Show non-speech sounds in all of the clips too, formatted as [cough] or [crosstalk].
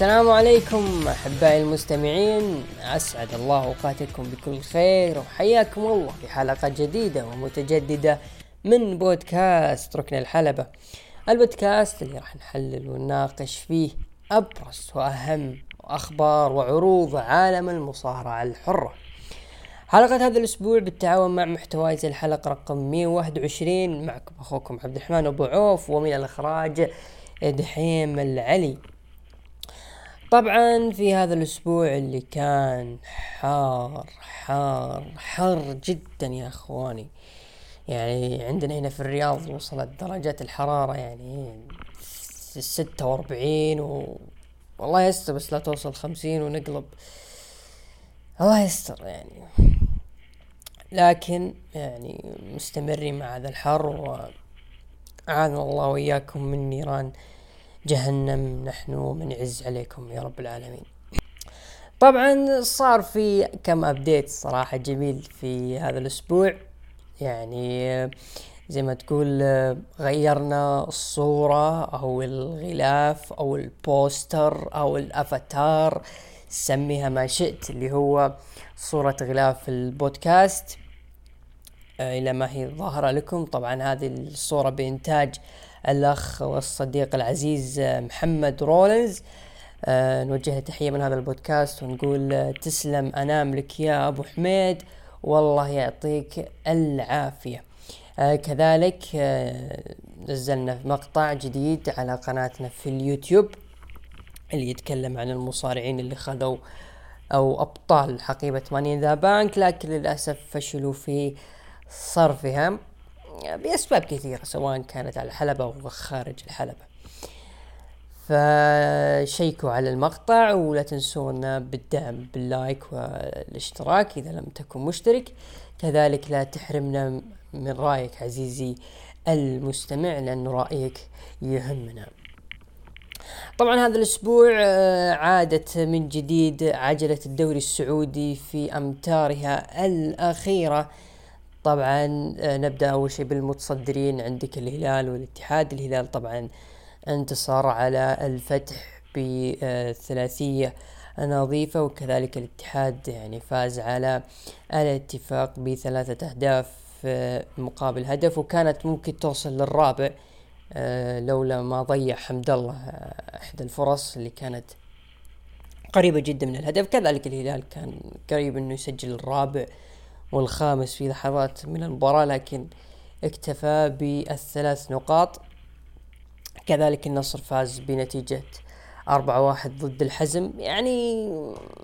السلام عليكم أحبائي المستمعين. أسعد الله أوقاتكم بكل خير وحياكم الله في حلقة جديدة ومتجددة من بودكاست ركن الحلبة. البودكاست اللي راح نحلل ونناقش فيه أبرز وأهم أخبار وعروض عالم المصارعة الحرة. حلقة هذا الأسبوع بالتعاون مع محتوايز الحلقة رقم 121 معكم أخوكم عبد الرحمن أبو عوف ومن الإخراج دحيم العلي. طبعا في هذا الأسبوع اللي كان حار حار حر جدا يا إخواني. يعني عندنا هنا في الرياض وصلت درجات الحرارة يعني ستة وأربعين و والله يستر بس لا توصل خمسين ونقلب. الله يستر يعني. لكن يعني مستمرين مع هذا الحر وأعاذنا الله وإياكم من نيران. جهنم نحن من عز عليكم يا رب العالمين. طبعا صار في كم update صراحة جميل في هذا الأسبوع. يعني زي ما تقول غيرنا الصورة أو الغلاف أو ال poster أو الأفاتار سميها ما شئت اللي هو صورة غلاف البودكاست. إلى ما هي ظاهرة لكم. طبعا هذه الصورة بإنتاج الأخ والصديق العزيز محمد رولنز أه نوجه له تحية من هذا البودكاست ونقول تسلم أناملك يا أبو حميد. والله يعطيك العافية. كذلك نزلنا مقطع جديد على قناتنا في اليوتيوب اللي يتكلم عن المصارعين اللي خذوا أو أبطال حقيبة Money in the Bank لكن للأسف فشلوا في صرفها بأسباب كثيرة سواء كانت على الحلبة أو خارج الحلبة. فشيكوا على المقطع ولا تنسونا بالدعم باللايك والاشتراك إذا لم تكن مشترك. كذلك لا تحرمنا من رأيك عزيزي المستمع لأن رأيك يهمنا. طبعا هذا الأسبوع عادت من جديد عجلة الدوري السعودي في أمتارها الأخيرة. طبعا نبدأ أول شيء بالمتصدرين عندك الهلال والاتحاد. الهلال طبعا انتصر على الفتح بثلاثيه نظيفة وكذلك الاتحاد يعني فاز على الاتفاق بثلاثه أهداف مقابل هدف. وكانت ممكن توصل للرابع لولا ما ضيع حمد الله إحدى الفرص اللي كانت قريبة جدا من الهدف. كذلك الهلال كان قريب إنه يسجل الرابع والخامس في لحظات من المباراة لكن اكتفى بالثلاث نقاط. كذلك النصر فاز بنتيجة أربعة واحد ضد الحزم. يعني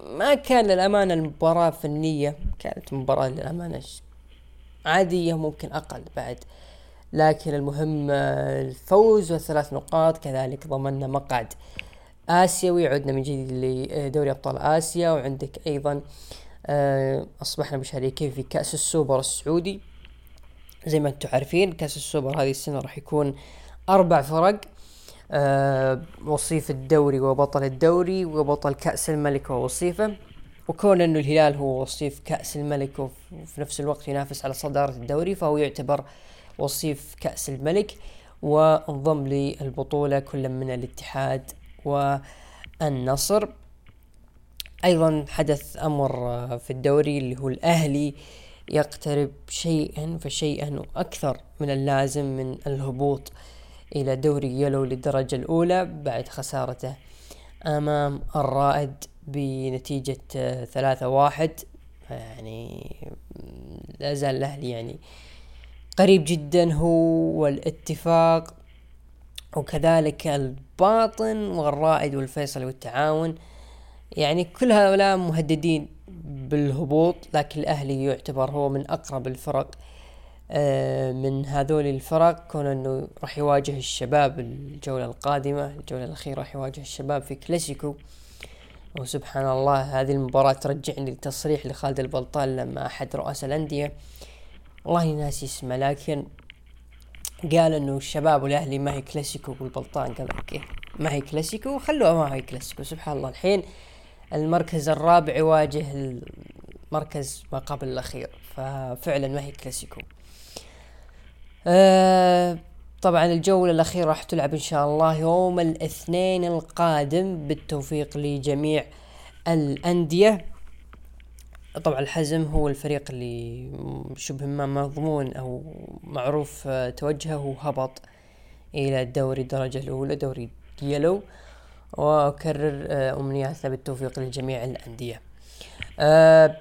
ما كان للأمانة المباراة فنية كانت مباراة للأمانة عادية ممكن أقل بعد. لكن المهم الفوز والثلاث نقاط كذلك ضمننا مقعد آسيوي. عدنا من جديد لدوري أبطال آسيا وعندك أيضا آه، أصبحنا مشاركين في كأس السوبر السعودي. زي ما أنتم عارفين كأس السوبر هذه السنة راح يكون أربع فرق أه وصيف الدوري وبطل الدوري وبطل كأس الملك ووصيفه. وكون إنه الهلال هو وصيف كأس الملك وفي نفس الوقت ينافس على صدارة الدوري فهو يعتبر وصيف كأس الملك وأنضم للبطولة كل من الاتحاد والنصر. أيضا حدث أمر آه، في الدوري اللي هو الأهلي يقترب شيئا فشيئا وأكثر من اللازم من الهبوط إلى دوري يلو للدرجة الأولى بعد خسارته أمام الرائد بنتيجة آه، ثلاثة واحد. يعني لا زال الأهلي يعني قريب جدا هو والاتفاق وكذلك الباطن والرائد والفيصل والتعاون. يعني كل هؤلاء مهددين بالهبوط لكن الأهلي يعتبر هو من أقرب الفرق آه، من هذول الفرق. كون أنه راح يواجه الشباب الجولة القادمة الجولة الأخيرة راح يواجه الشباب في كلاسيكو. وسبحان الله هذه المباراة ترجعني لتصريح لخالد البلطان لما أحد رؤساء الأندية والله ناسي اسمه لكن قال أنه الشباب والأهلي ما هي كلاسيكو والبلطان قال أوكي ما هي كلاسيكو خلوها ما هي كلاسيكو سبحان الله. الحين المركز الرابع يواجه المركز ما قبل الأخير ففعلا ما هي كلاسيكو. آه طبعا الجولة الأخيرة راح تلعب إن شاء الله يوم الاثنين القادم بالتوفيق لجميع الأندية. طبعا الحزم هو الفريق اللي شبه ما مضمون أو معروف آه، توجهه وهبط إلى الدوري الدرجة الأولى دوري يلو وأكرر آه، أمنياتنا بالتوفيق لجميع الأندية. آه،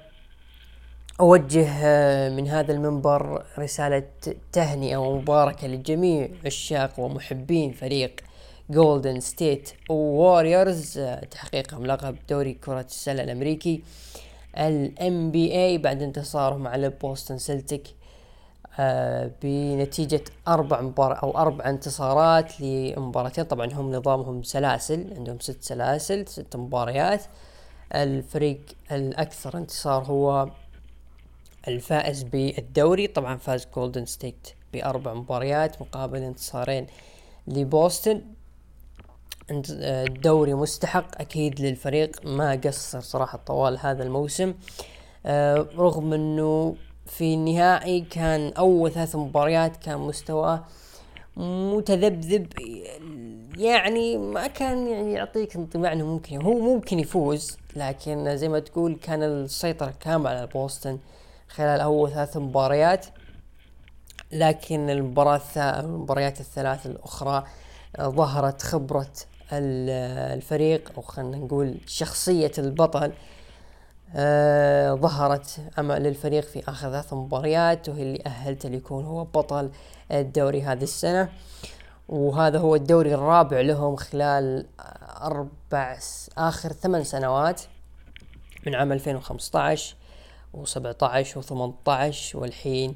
أوجه آه، من هذا المنبر رسالة تهنئة ومباركة لجميع عشاق ومحبين فريق جولدن ستيت ووريرز تحقيقهم لقب دوري كرة السلة الأمريكي NBA بعد انتصارهم على بوستن سلتيك بنتيجة أربع مبار أو أربع انتصارات لمباراتين. طبعا هم نظامهم سلاسل عندهم ست سلاسل ست مباريات. الفريق الأكثر انتصار هو الفائز بالدوري. طبعا فاز جولدن ستيت بأربع مباريات مقابل انتصارين لبوسطن. الدوري مستحق أكيد للفريق. ما قصر صراحة طوال هذا الموسم. آه، رغم إنه في النهائي كان أول ثلاث مباريات كان مستواه متذبذب يعني ما كان يعني يعطيك انطباع إنه ممكن هو ممكن يفوز لكن زي ما تقول كان السيطرة كاملة على بوسطن خلال أول ثلاث مباريات. لكن المباراة المباريات الثلاث الأخرى ظهرت خبرة الفريق أو خلينا نقول شخصية البطل آه ظهرت أمل للفريق في آخر ثلاث مباريات وهي اللي اهلته ليكون هو بطل الدوري هذه السنة. وهذا هو الدوري الرابع لهم خلال أربع آخر ثمان سنوات من عام 2015 و17 و18 والحين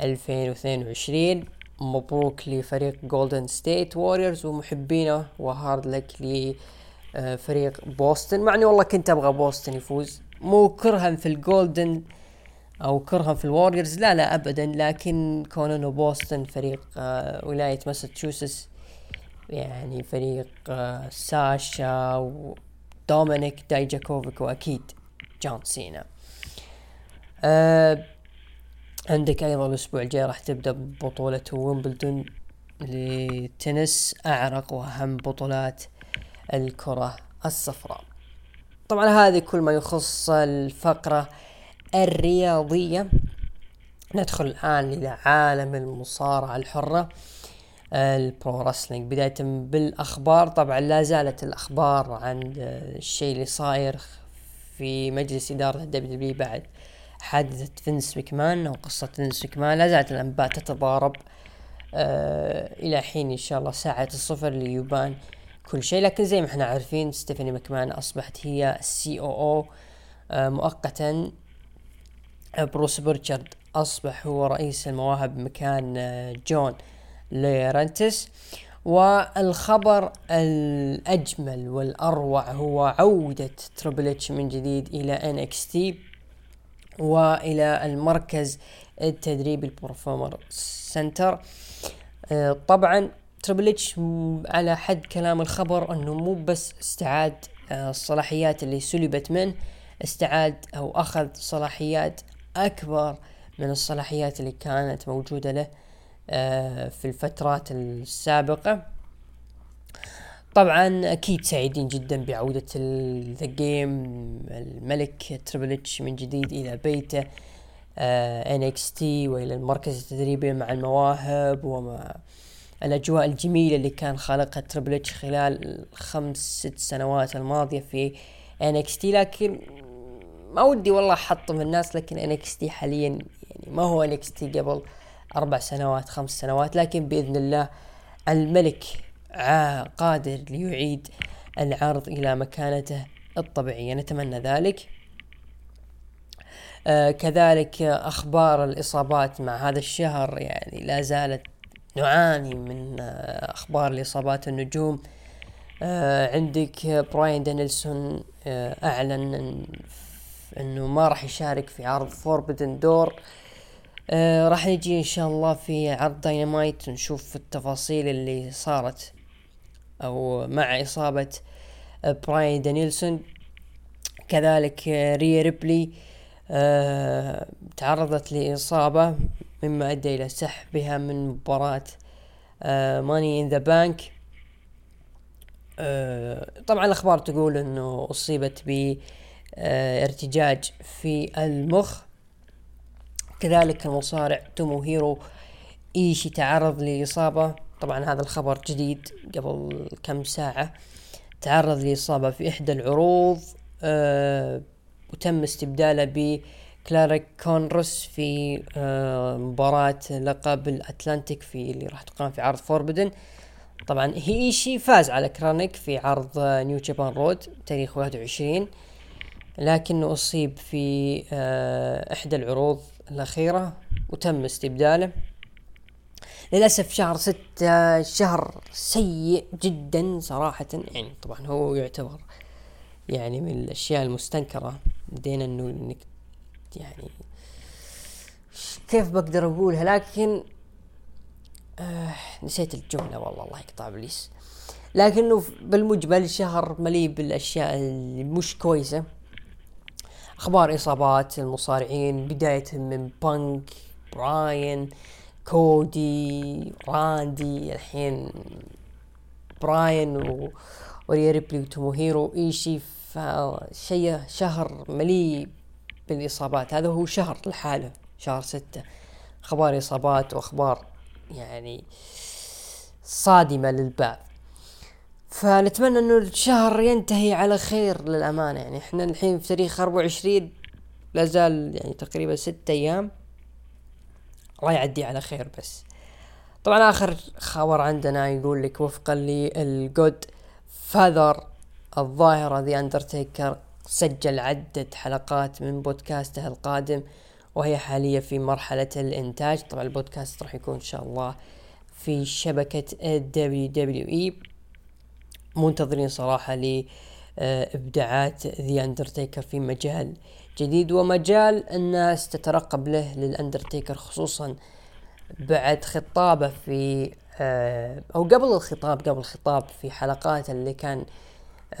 2022 مبروك لفريق جولدن ستيت ووريرز ومحبينه و hard luck لفريق بوسطن مع إني والله كنت أبغى بوسطن يفوز. مو كرها في الجولدن أو كرها في الووريرز لا لا ابدا. لكن كون انه بوسطن فريق آه ولاية ماساتشوستس يعني فريق آه ساشا ودومينيك دايجاكوفيك وأكيد جون سينا. آه عندك أيضا الأسبوع الجاي راح تبدأ بطولة ويمبلدون للتنس أعرق وأهم بطولات الكرة الصفراء. طبعا هذه كل ما يخص الفقرة الرياضية. ندخل الآن إلى عالم المصارعة الحرة ال pro wrestling بداية بالأخبار طبعا لا زالت الأخبار عن الشيء اللي صاير في مجلس إدارة ال WWE بعد حادثة فينس مكمان أو قصة فينس مكمان لا زالت الأنباء تتضارب آه إلى حين إن شاء الله ساعة الصفر ليبان كل شيء لكن زي ما إحنا عارفين ستيفاني مكمان أصبحت هي ال CEO أو آه مؤقتا بروس بورتشارد أصبح هو رئيس المواهب مكان آه جون ليرنتس والخبر الأجمل والأروع هو عودة تريبل إتش من جديد إلى NXT وإلى المركز التدريبي ال Performance Center. آه، طبعا تريبل اتش على حد كلام الخبر أنه مو بس استعاد آه، الصلاحيات اللي سلبت منه استعاد أو أخذ صلاحيات أكبر من الصلاحيات اللي كانت موجودة له آه، في الفترات السابقة. طبعا أكيد سعيدين جدا بعودة the game الملك تريبل اتش من جديد إلى بيته NXT وإلى المركز التدريبي مع المواهب ومع الأجواء الجميلة اللي كان خالقها تريبل اتش خلال الخمس ست سنوات الماضية في NXT لكن ما ودي والله أحطم الناس لكن NXT حاليا يعني ما هو NXT قبل أربع سنوات خمس سنوات. لكن بإذن الله الملك قادر ليعيد العرض إلى مكانته الطبيعية نتمنى ذلك. آه كذلك أخبار الإصابات مع هذا الشهر يعني لا زالت نعاني من آه أخبار الإصابات النجوم. آه عندك براين دانيلسون آه أعلن إن إنه ما راح يشارك في عرض فوربدن دور. راح نجي إن شاء الله في عرض داينامايت نشوف التفاصيل اللي صارت أو مع إصابة براين دانيلسون. كذلك ريا ريبلي تعرضت لإصابة. مما أدى إلى سحبها من مباراة Money in the Bank طبعا الأخبار تقول إنه أصيبت ب آه، ارتجاج في المخ. كذلك المصارع توموهيرو إيشي تعرض لإصابة. طبعا هذا الخبر جديد قبل كم ساعة. تعرض لإصابة في إحدى العروض آه وتم استبداله ب كلارك كونرز في آه مباراة لقب الأتلانتيك اللي راح تقام في عرض Forbidden. طبعا إيشي فاز على كرانيك في عرض New Japan Road تاريخ 21 لكنه أصيب في آه إحدى العروض الأخيرة وتم استبداله. للأسف شهر ستة شهر سيء جدا صراحة. يعني طبعا هو يعتبر يعني من الأشياء المستنكرة. بدينا انه انك يعني كيف بقدر أقولها؟ لكن آه نسيت الجملة والله الله يقطع إبليس. لكنه بالمجمل شهر مليء بالأشياء اللي مش كويسة. أخبار إصابات المصارعين بداية من بانك براين كودي راندي الحين براين و وريا ريبلي وتوموهيرو إيشي فشيء شهر مليء بالإصابات. هذا هو شهر لحاله شهر ستة. أخبار إصابات وأخبار يعني صادمة للبعض فنتمنى انه الشهر ينتهي على خير للأمانة. يعني إحنا الحين في تاريخ أربعة وعشرين لازال يعني تقريبا ستة أيام الله يعدي على خير بس. طبعا آخر خبر عندنا يقول لك وفقا لل Godfather الظاهرة ذا أندرتيكر سجل عدة حلقات من بودكاسته القادم وهي حاليا في مرحلة الإنتاج. طبعا البودكاست راح يكون إن شاء الله في شبكة إي. منتظرين صراحة لإبداعات ذا أندرتيكر في مجال جديد ومجال الناس تترقب له للأندرتيكر خصوصا بعد خطابه في آه، أو قبل الخطاب قبل الخطاب في حلقات اللي كان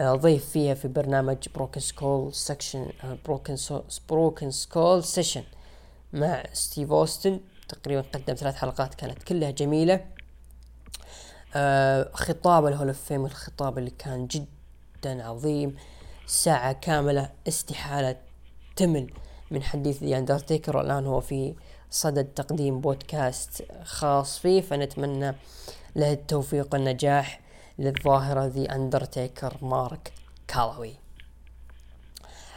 ضيف فيها في برنامج Broken Skull Sessions Broken Broken Skull Session مع ستيف اوستن تقريبا قدم ثلاث حلقات كانت كلها جميلة. آه خطاب ال Hall of Fame الخطاب اللي كان جدا عظيم. ساعة كاملة استحالة تمل من حديث ذا اندرتيكر والآن هو في صدد تقديم بودكاست خاص فيه. فنتمنى له التوفيق والنجاح. للظاهرة ذي أندرتيكر مارك كالوي.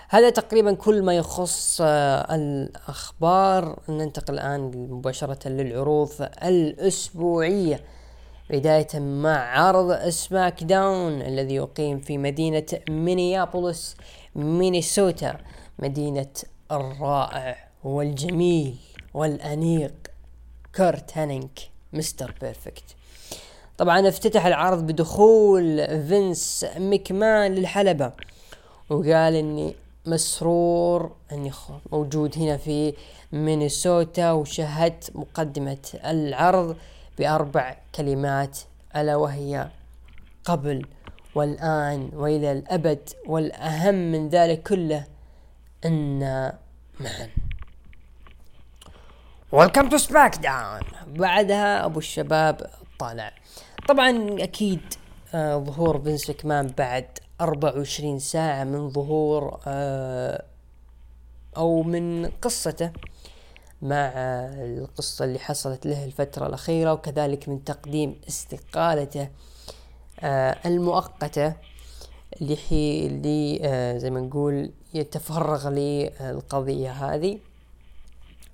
هذا تقريبا كل ما يخص آه، الأخبار. ننتقل الآن مباشرة للعروض الأسبوعية. بداية مع عرض SmackDown الذي أقيم في مدينة مينيابوليس مينيسوتا. مدينة الرائع والجميل والأنيق. كورت هينيغ مستر بيرفكت. طبعا افتتح العرض بدخول فينس مكمان للحلبة وقال إني مسرور إني موجود هنا في مينيسوتا وشهدت مقدمة العرض بأربع كلمات ألا وهي قبل والآن وإلى الأبد والأهم من ذلك كله ان معا. Welcome to SmackDown بعدها أبو الشباب طالع. طبعا أكيد آه ظهور فينس ماكمان بعد 24 ساعة من ظهور آه أو من قصته مع القصة اللي حصلت له الفترة الأخيرة وكذلك من تقديم استقالته آه المؤقتة اللي حي اللي آه زي ما نقول يتفرغ للقضية هذه.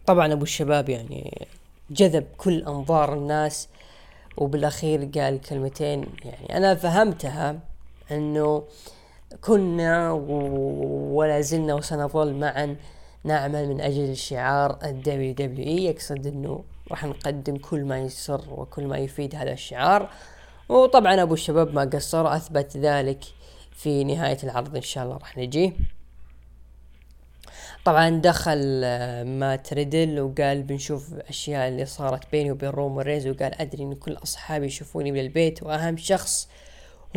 طبعا أبو الشباب يعني جذب كل أنظار الناس وبالأخير قال كلمتين يعني أنا فهمتها إنه كنا ولا زلنا وسنظل معا نعمل من أجل شعار ال WWE يقصد إنه راح نقدم كل ما يسر وكل ما يفيد هذا الشعار. وطبعا أبو الشباب ما قصر أثبت ذلك في نهاية العرض إن شاء الله راح نجيه. طبعا دخل آه، مات ريدل وقال بنشوف أشياء اللي صارت بيني وبين رومن رينز وقال أدري إن كل أصحابي يشوفوني من البيت وأهم شخص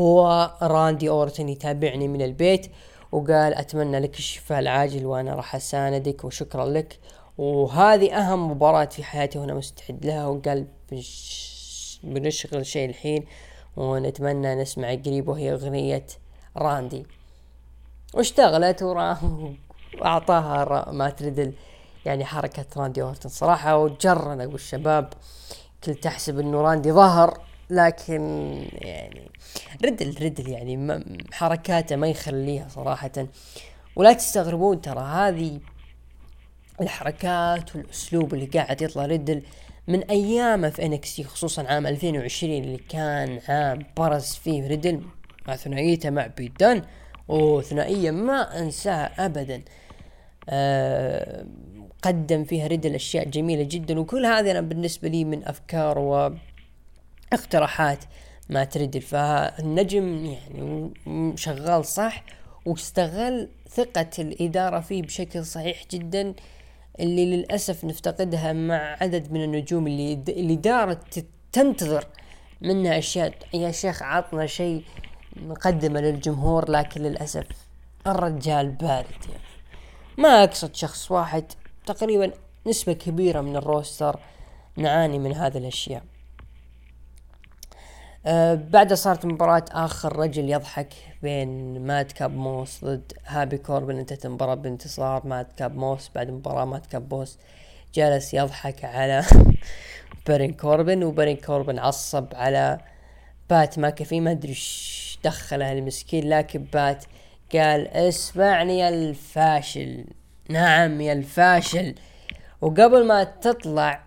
هو راندي أورتن يتابعني من البيت وقال أتمنى لك الشفاء العاجل وأنا راح أساندك وشكرا لك. وهذه أهم مباراة في حياتي وأنا مستعد لها. وقال بنشغل شيء الحين ونتمنى نسمع قريب وهي أغنية راندي. واشتغلت واعطاها ما تريد يعني حركة راندي اورتن صراحة وجرنا والشباب كنت تحسب إنه راندي ظهر لكن يعني ردل ردل يعني حركاته ما يخليها صراحة. ولا تستغربون ترى هذه الحركات والأسلوب اللي قاعد يطلع ردل من أيامه في NXT خصوصا عام 2020 اللي كان عام برز فيه ريدل مع ثنائيته مع بيدان. وثنائية ما أنساها ابدا. أه قدم فيها ريدل اشياء جميلة جدا وكل هذه أنا بالنسبة لي من أفكار وأقتراحات ما تريدل فالنجم يعني شغال صح واستغل ثقة الإدارة فيه بشكل صحيح جدا. اللي للأسف نفتقدها مع عدد من النجوم اللي اللي دارت تنتظر منها أشياء. يا شيخ عطنا شيء نقدمه للجمهور لكن للأسف الرجال بارد. يعني ما أقصد شخص واحد تقريبا نسبة كبيرة من ال roster نعاني من هذه الأشياء. أه بعدها صارت مباراة آخر رجل يضحك بين مادكاب موس ضد هابي كوربن. انتهت المباراة بانتصار. مادكاب موس بعد مباراة مادكاب موس جلس يضحك على [laughs] بارين كوربن وبارين كوربن عصب على بات ماكافي. ما أدري إيش دخله المسكين لكن بات قال اسمعني يا الفاشل. نعم يا الفاشل. وقبل ما تطلع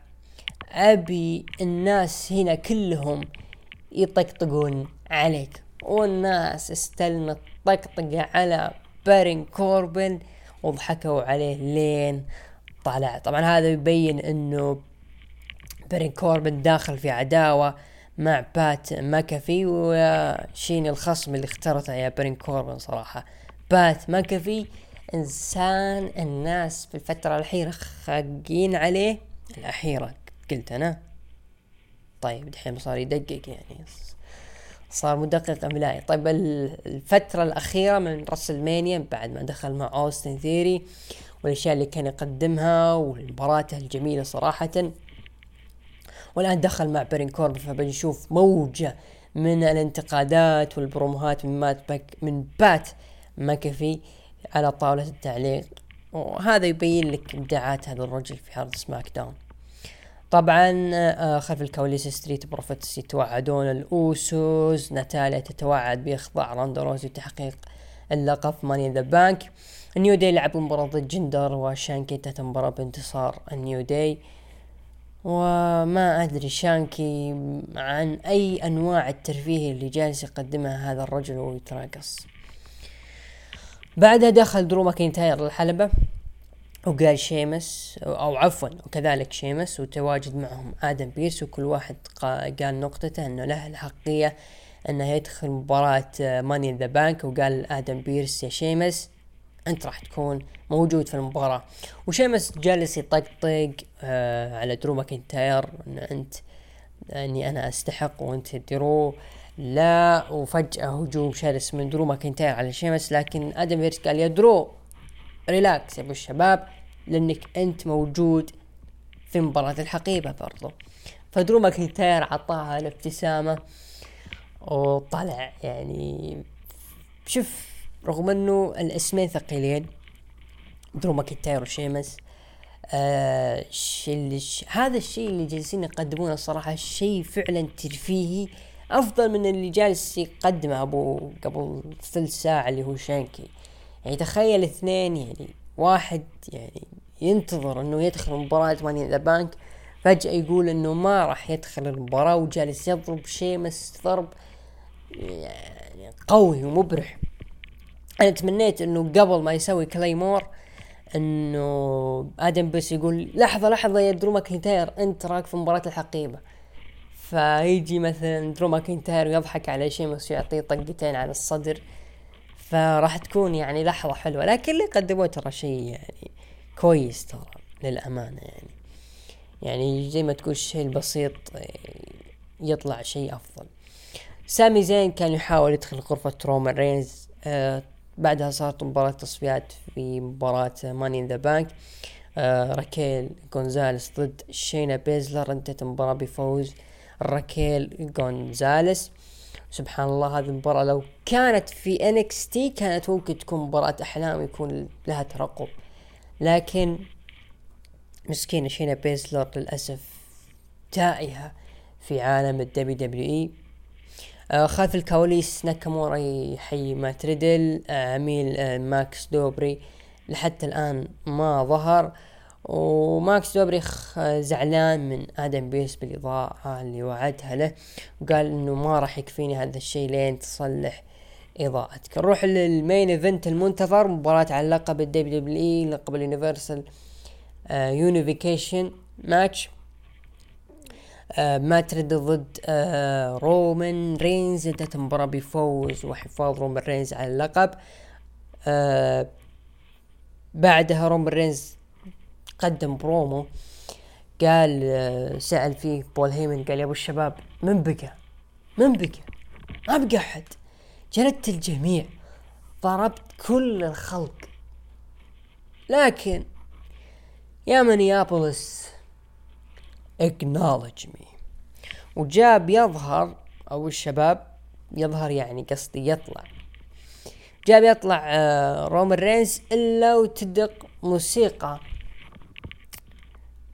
أبي الناس هنا كلهم يطقطقون عليك. والناس استلمت طقطقة على بارين كوربن وضحكوا عليه لين طلع. طبعا هذا يبين إنه بارين كوربن داخل في عداوة. مع بات ماكافي وشين الخصم اللي اخترته يا بارين كوربن صراحة. بات ماكافي إنسان الناس في الفترة الأخيرة خاقين عليه. الأخيرة قلت أنا. طيب دحين صار يدقق يعني. صار مدقق املائي طيب الفترة الأخيرة من WrestleMania بعد ما دخل مع أوستن ثيوري والأشياء اللي كان يقدمها ومباراته الجميلة صراحة. والآن دخل مع بارين كوربن فبنشوف موجة من الانتقادات والبروموهات من مات باك من بات ماكافي على طاولة التعليق. وهذا يبين لك إبداعات هذا الرجل في عرض SmackDown. طبعا آه، خلف الكواليس Street Profits يتوعدون الاوسوس ناتاليا تتوعد بإخضاع روندا راوزي وتحقيق اللقب Money in the Bank. النيو داي لعبوا مباراة ضد جندر وشانكي انتهت المباراة بانتصار النيو داي. وما أدري شانكي عن أي أنواع الترفيه اللي جالس يقدمها هذا الرجل ويتراقص. بعدها دخل درو ماكينتاير الحلبة وقال شيمس أو عفوا وكذلك شيمس وتواجد معهم آدم بيرس وكل واحد قال نقطته إنه له الأحقية إنه يدخل مباراة Money the Bank وقال آدم بيرس يا شيمس أنت راح تكون موجود في المباراة. وشيمس جالس يطقطق آه على درو ماكنتاير إن أنت إني أنا أستحق وأنت درو لا وفجأة هجوم شرس من درو ماكنتاير على شيمس لكن آدم بيرس قال يا درو relax يا أبو الشباب لأنك أنت موجود في مباراة الحقيبة برضو. فدرو ماكنتاير عطاها الابتسامة وطلع يعني شوف رغم إنه الاسمين ثقيلين درو ماكنتاير وشيمس آه ش... هذا الشيء اللي جالسين يقدمونه الصراحة شيء فعلا ترفيهي أفضل من اللي جالس يقدمه أبو قبل ثلث ساعة اللي هو شانكي. يعني تخيل اثنين يعني واحد يعني ينتظر إنه يدخل مباراة Money the Bank فجأة يقول إنه ما راح يدخل المباراة وجالس يضرب شيمس ضرب يعني قوي ومبرح. أنا تمنيت إنه قبل ما يسوي Claymore إنه آدم بس يقول لحظة لحظة يا درو ماكنتاير أنت تراك في مباراة الحقيبة. فيجي مثلا درو ماكنتاير ويضحك على شيمس ويعطيه طقتين على الصدر. فراح تكون يعني لحظة حلوة لكن اللي قدموه ترى شيء يعني كويس ترى للأمانة يعني. يعني زي ما تقول الشيء البسيط يطلع شيء أفضل. سامي زين كان يحاول يدخل غرفة رومان رينز آه بعدها صارت مباراة تصفيات في مباراة Money in the Bank راكيل جونزاليس ضد شينا بيزلر انتهت المباراة بفوز راكيل جونزاليس سبحان الله هذه المباراة لو كانت في NXT كانت ممكن تكون مباراة أحلام يكون لها ترقب. لكن مسكينة شينا بيزلر للأسف تائهة في عالم ال WWE خلف الكواليس ناكامورا يحيي مات ريدل آه عميل آه ماكس دوبري لحتى الآن ما ظهر. وماكس دوبري زعلان من آدم بيرس بالإضاءة اللي وعدها له. وقال إنه ما راح يكفيني هذا الشيء لين تصلح إضاءتك. نروح لل main event المنتظر مباراة على لقب ال WWE لقب ال universal unification match آه مات ريدل ضد آه رومان رينز. انتهت المباراة بفوز وحفاظ رومان رينز على اللقب. آه بعدها رومان رينز قدم برومو. قال سأل فيه بول هيمن قال يا أبو الشباب من بقى؟ من بقى؟ ما بقى أحد. جلدت الجميع. ضربت كل الخلق. لكن يا مينيابوليس acknowledge me. وجاب يظهر أو الشباب يظهر يعني قصدي يطلع. جاب يطلع آه رومان رينز إلا وتدق موسيقى.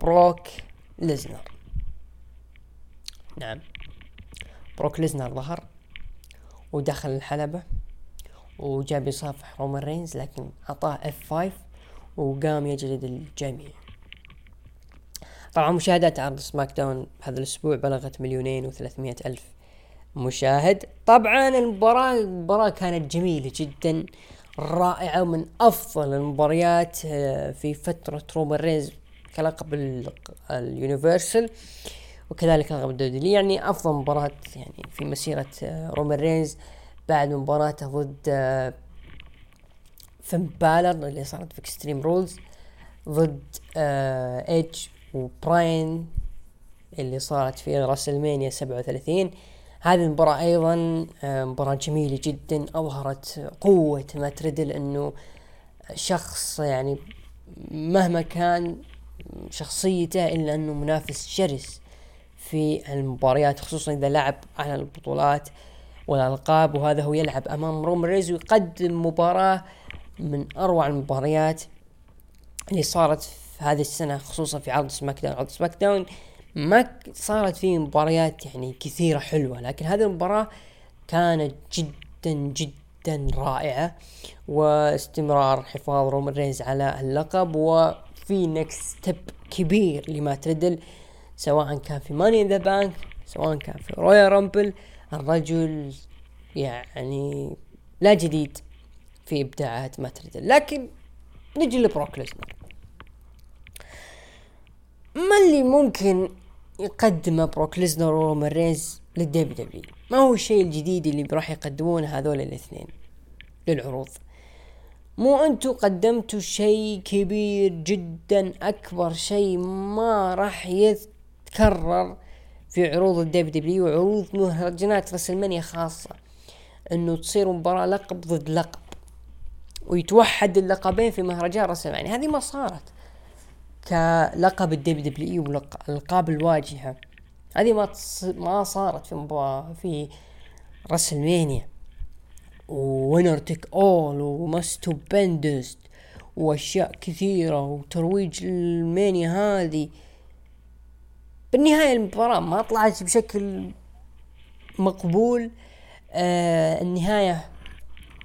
بروك ليزنر. نعم. بروك ليزنر ظهر ودخل الحلبة وجاب يصافح رومان رينز لكن أعطاه F5 وقام يجلد الجميع. طبعا مشاهدات عرض SmackDown هذا الأسبوع بلغت مليونين وثلاثمية ألف مشاهد. طبعا المباراة المباراة كانت جميلة جدا رائعة ومن أفضل المباريات آه، في فترة رومان رينز كلقب ال universal وكذلك لقب الدولي يعني أفضل مباراة يعني في مسيرة آه، رومان رينز بعد مباراته ضد آه، فين بالر اللي صارت في Extreme Rules ضد ايدج وبراين اللي صارت في WrestleMania 37 هذه المباراة أيضا آه، مباراة جميلة جدا أظهرت قوة مات ريدل إنه شخص يعني مهما كان شخصيته إلا إنه منافس شرس في المباريات خصوصا إذا لعب على البطولات والألقاب. وهذا هو يلعب أمام رومان رينز ويقدم مباراة من أروع المباريات اللي صارت هذه السنة خصوصا في عرض SmackDown عرض SmackDown ما صارت فيه مباريات يعني كثيرة حلوة لكن هذه المباراة كانت جدا جدا رائعة واستمرار حفاظ رومان رينز على اللقب وفي next step كبير لمات ريدل سواء كان في Money in the Bank سواء كان في Royal Rumble الرجل يعني لا جديد في إبداعات مات ريدل. لكن نجي لبروك ليزنر. ما اللي ممكن يقدمه بروك ليزنر ورومان رينز للدبليو دبليو؟ ما هو الشيء الجديد اللي راح يقدمونه هذول الاثنين للعروض؟ مو انتو قدمتوا شيء كبير جدا أكبر شيء ما راح يتكرر في عروض ال WW وعروض مهرجانات WrestleMania خاصة إنه تصير مباراة لقب ضد لقب ويتوحد اللقبين في مهرجان WrestleMania. هذه ما صارت. كلقب الدبليو دبليو اي والالقاب الواجهة. هذه ما تص... ما صارت في مباراة في راسلمانيا وينر تيك أول وماستو بندست وأشياء كثيرة وترويج المانيا هذه. بالنهاية المباراة ما طلعت بشكل مقبول. آه النهاية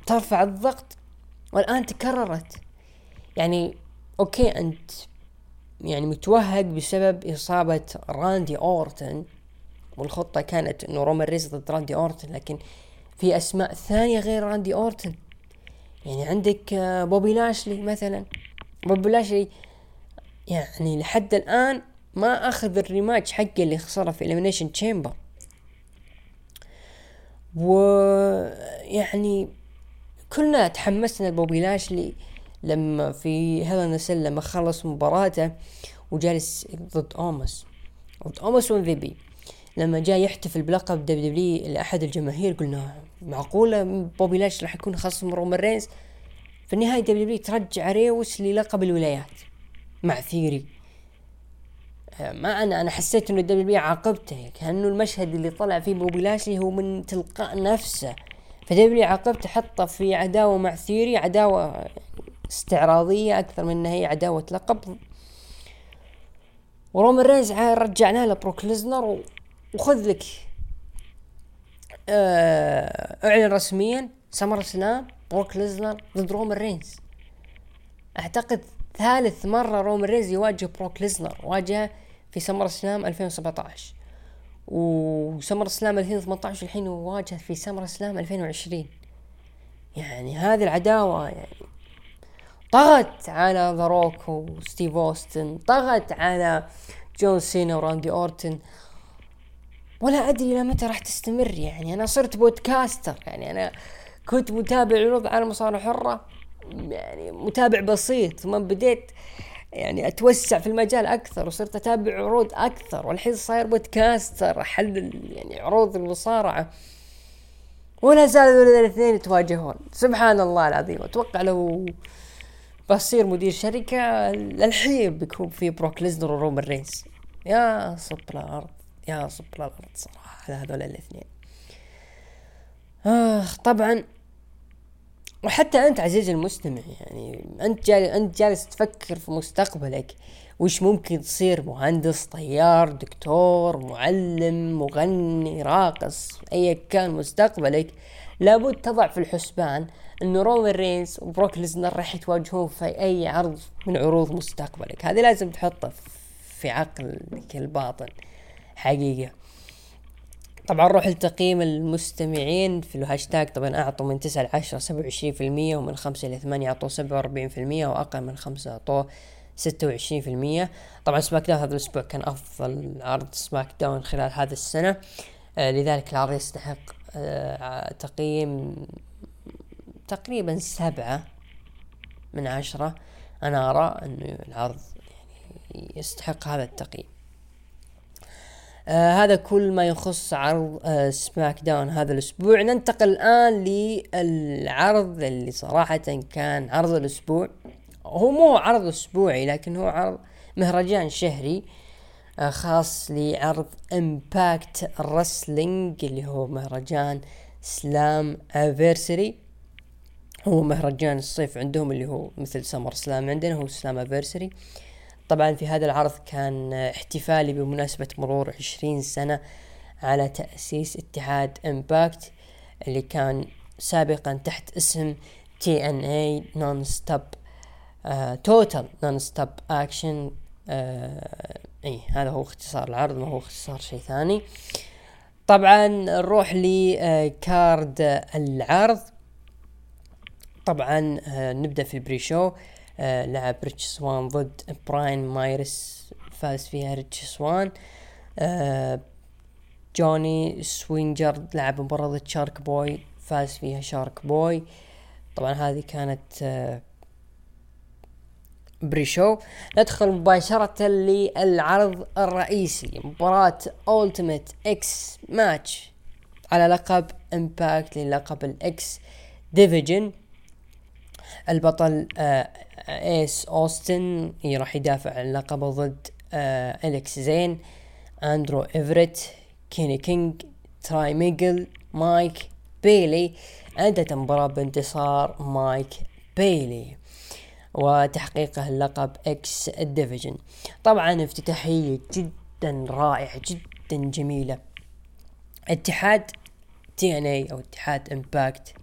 ترفع الضغط والآن تكررت. يعني okay أنت يعني متوهق بسبب إصابة راندي أورتن والخطة كانت إنه رومان رينز ضد راندي أورتن لكن في أسماء ثانية غير راندي أورتن. يعني عندك آه، بوبي لاشلي مثلا. بوبي لاشلي يعني لحد الآن ما أخذ ال rematch حقه اللي خسره في Elimination Chamber ويعني كلنا تحمسنا لبوبي لاشلي لما في هيلين سيل لما خلص مباراته وجالس ضد أومس. ضد أومس وان في بي لما جاء يحتفل بلقب دبليو دبليو لأحد الجماهير قلنا معقولة بوبي لاش راح يكون خصم رومان رينز؟ في النهاية دبليو دبليو ترجع ريوس للقب الولايات مع ثيري. ما أنا أنا حسيت إنه الدبليو عاقبته كأنه المشهد اللي طلع فيه بوبي لاشلي هو من تلقاء نفسه. ف WWE عاقبته حطه في عداوة مع ثيوري عداوة استعراضية أكثر من إنها هي عداوة لقب. ورومان رينز رجعنا له بروك ليزنر وخذ لك آه، أعلن رسميا SummerSlam بروك ليزنر ضد رومان رينز أعتقد ثالث مرة رومان رينز يواجه بروك ليزنر واجهه في SummerSlam 2017 و SummerSlam 2018 الحين واجهه في SummerSlam 2020 يعني هذه العداوة يعني طغت على ذا روك وستيف أوستن طغت على جون سينا وراندي أورتن. ولا أدري إلى متى راح تستمر يعني. أنا صرت podcaster يعني. أنا كنت متابع عروض على مصارعة حرة. يعني متابع بسيط. ثم بديت يعني أتوسع في المجال أكثر وصرت أتابع عروض أكثر. والحين صاير بودكاستر أحلل يعني عروض المصارعة. ولا زالوا الأثنين يتواجهون. سبحان الله العظيم. أتوقع لو بصير مدير شركة الحين بيكون في بروك ليزنر ورومان رينز يا صب الأرض يا صب الأرض صراحة على هذول الاثنين. آه طبعا وحتى أنت عزيزي المستمع يعني أنت جالس أنت جالس تفكر في مستقبلك وش ممكن تصير؟ مهندس طيار دكتور معلم مغني راقص ايا كان مستقبلك لابد تضع في الحسبان انه رومان رينز وبروك ليزنر راح يتواجهون في أي عرض من عروض مستقبلك. هذه لازم تحطه في عقلك الباطن حقيقة. طبعا روح لتقييم المستمعين في الهاشتاج. طبعا أعطوا من تسعة لعشرة سبعة وعشرين في المية ومن خمسة لثمانية أعطوا سبعة وأربعين في المية وأقل من خمسة أعطوا ستة وعشرين في المية. طبعا SmackDown هذا الأسبوع كان أفضل عرض SmackDown خلال هذه السنة. آه لذلك العرض يستحق آه تقييم تقريبا سبعة من عشرة. أنا أرى أنه العرض يعني يستحق هذا التقييم. آه هذا كل ما يخص عرض آه SmackDown هذا الأسبوع. ننتقل الآن للعرض اللي صراحة كان عرض الأسبوع. هو مو عرض أسبوعي لكن هو عرض مهرجان شهري آه خاص لعرض Impact Wrestling اللي هو مهرجان Slammiversary هو مهرجان الصيف عندهم اللي هو مثل SummerSlam عندنا هو Slammiversary طبعا في هذا العرض كان احتفالي بمناسبة مرور عشرين سنة على تأسيس اتحاد Impact اللي كان سابقا تحت اسم تي ان اي نون ستوب توتال نون ستوب اكشن اي هذا هو اختصار العرض ما هو اختصار شيء ثاني. طبعا نروح ل card آه، العرض. طبعا آه، نبدأ في ال pre-show آه لعب ريتش سوان ضد براين مايرس فاز فيها ريتش سوان. آه جوني سوينجر لعب مباراة ضد شارك بوي فاز فيها شارك بوي. طبعا هذه كانت pre-show ندخل مباشرة للعرض الرئيسي مباراة Ultimate X match على لقب Impact للقب ال X Division البطل آه إيس أوستن راح يدافع عن لقبه ضد آه اليكس زين أندرو إيفريت كيني كينج تراي ميجل مايك بيلي انتهت المباراة بانتصار مايك بيلي. وتحقيقه اللقب X Division. طبعا افتتاحية جدا رائعة جدا جميلة. اتحاد TNA أو اتحاد Impact آه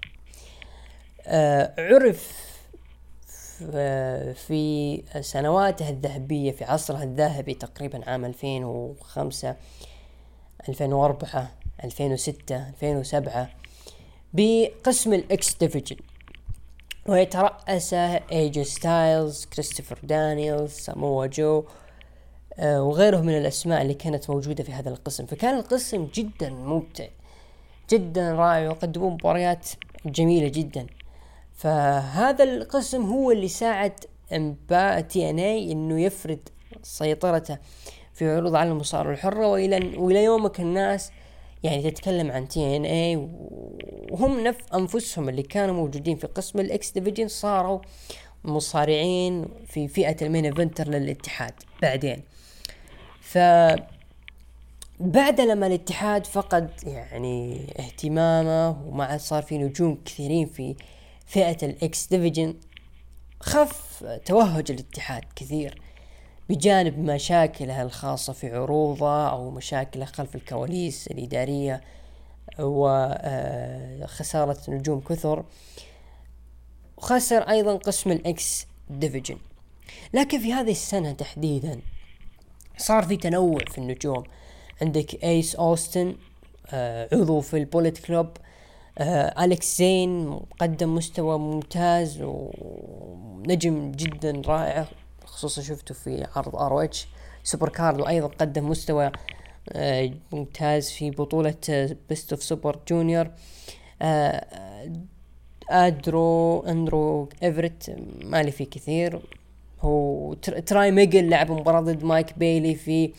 عرف في سنواته الذهبية في عصره الذهبي تقريبا عام 2005 2004 2006 2007 بقسم ال X Division. ويترأسه إيجي ستايلز كريستوفر دانييلز ساموا جو آه، وغيره من الأسماء اللي كانت موجودة في هذا القسم. فكان القسم جدا ممتع جدا رائع ويقدمون مباريات جميلة جدا. فهذا القسم هو اللي ساعد امبا TNA إنه يفرد سيطرته في عروض على المصارعة الحرة. والى وإلى يومك الناس يعني تتكلم عن TNA وهم نف أنفسهم اللي كانوا موجودين في قسم ال X Division صاروا مصارعين في فئة ال main eventer للاتحاد بعدين. ف بعد لما الاتحاد فقد يعني اهتمامه وما عاد صار في نجوم كثيرين في فئة ال X Division خف توهج الاتحاد كثير بجانب مشاكله الخاصة في عروضه أو مشاكله خلف الكواليس الإدارية وخسارة آه، نجوم كثر. وخسر أيضا قسم ال X Division لكن في هذه السنة تحديدا صار في تنوع في النجوم. عندك ايس اوستن آه عضو في ال Bullet Club. آه أليكس زين قدم مستوى ممتاز ونجم جدا رائع خصوصا شفته في عرض ROH. سوبر كاردو أيضا قدم مستوى آه ممتاز في بطولة Best of Super Junior ادرو اندرو ايفرت مالي فيه كثير. هو تراي ميجل لعب مباراة ضد مايك بيلي في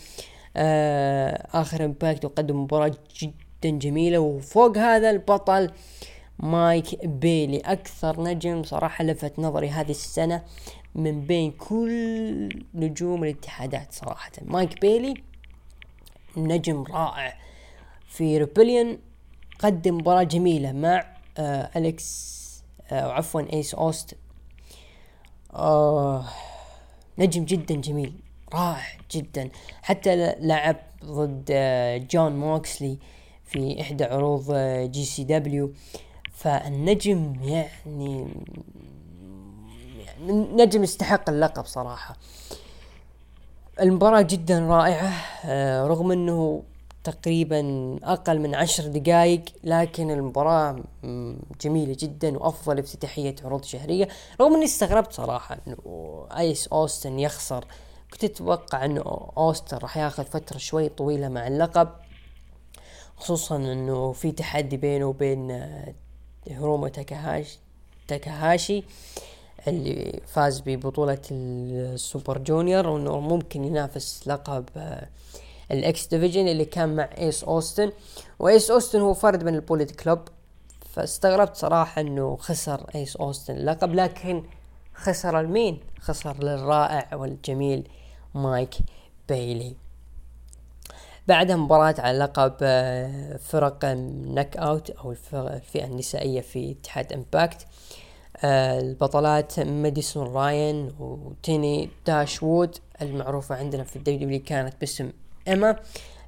آه آخر Impact وقدم مباراة جدا جميلة وفوق هذا البطل مايك بيلي. أكثر نجم صراحة لفت نظري هذه السنة من بين كل نجوم الاتحادات صراحة. مايك بيلي نجم رائع في Rebellion قدم مباراة جميلة مع آه أليكس آه عفوا إيس أوستن. آه نجم جدا جميل رائع جدا. حتى لعب ضد آه جون موكسلي في إحدى عروض آه GCW. فالنجم يعني نجم يستحق اللقب صراحة. المباراة جدا رائعة آه، رغم إنه تقريبا أقل من عشر دقائق لكن المباراة جميلة جدا وأفضل افتتاحية عروض شهرية. رغم إني استغربت صراحة إنه آيس أوستن يخسر. كنت أتوقع إنه أوستن راح ياخذ فترة شوي طويلة مع اللقب. خصوصا إنه في تحدي بينه وبين آه، هروما تاكاهاشي تاكاهاشي اللي فاز ببطولة ال Super Junior وإنه ممكن ينافس لقب آه، ال X Division اللي كان مع إيس أوستن. وإيس أوستن هو فرد من ال Bullet Club فاستغربت صراحة إنه خسر إيس أوستن اللقب لكن خسر المين خسر للرائع والجميل مايك بايلي بعدها مباراة على لقب آه، فرق Knockout أو الفئة النسائية في اتحاد Impact آه، البطلات ماديسون راين وتينيل داش وود المعروفة عندنا في ال W كانت باسم إيما.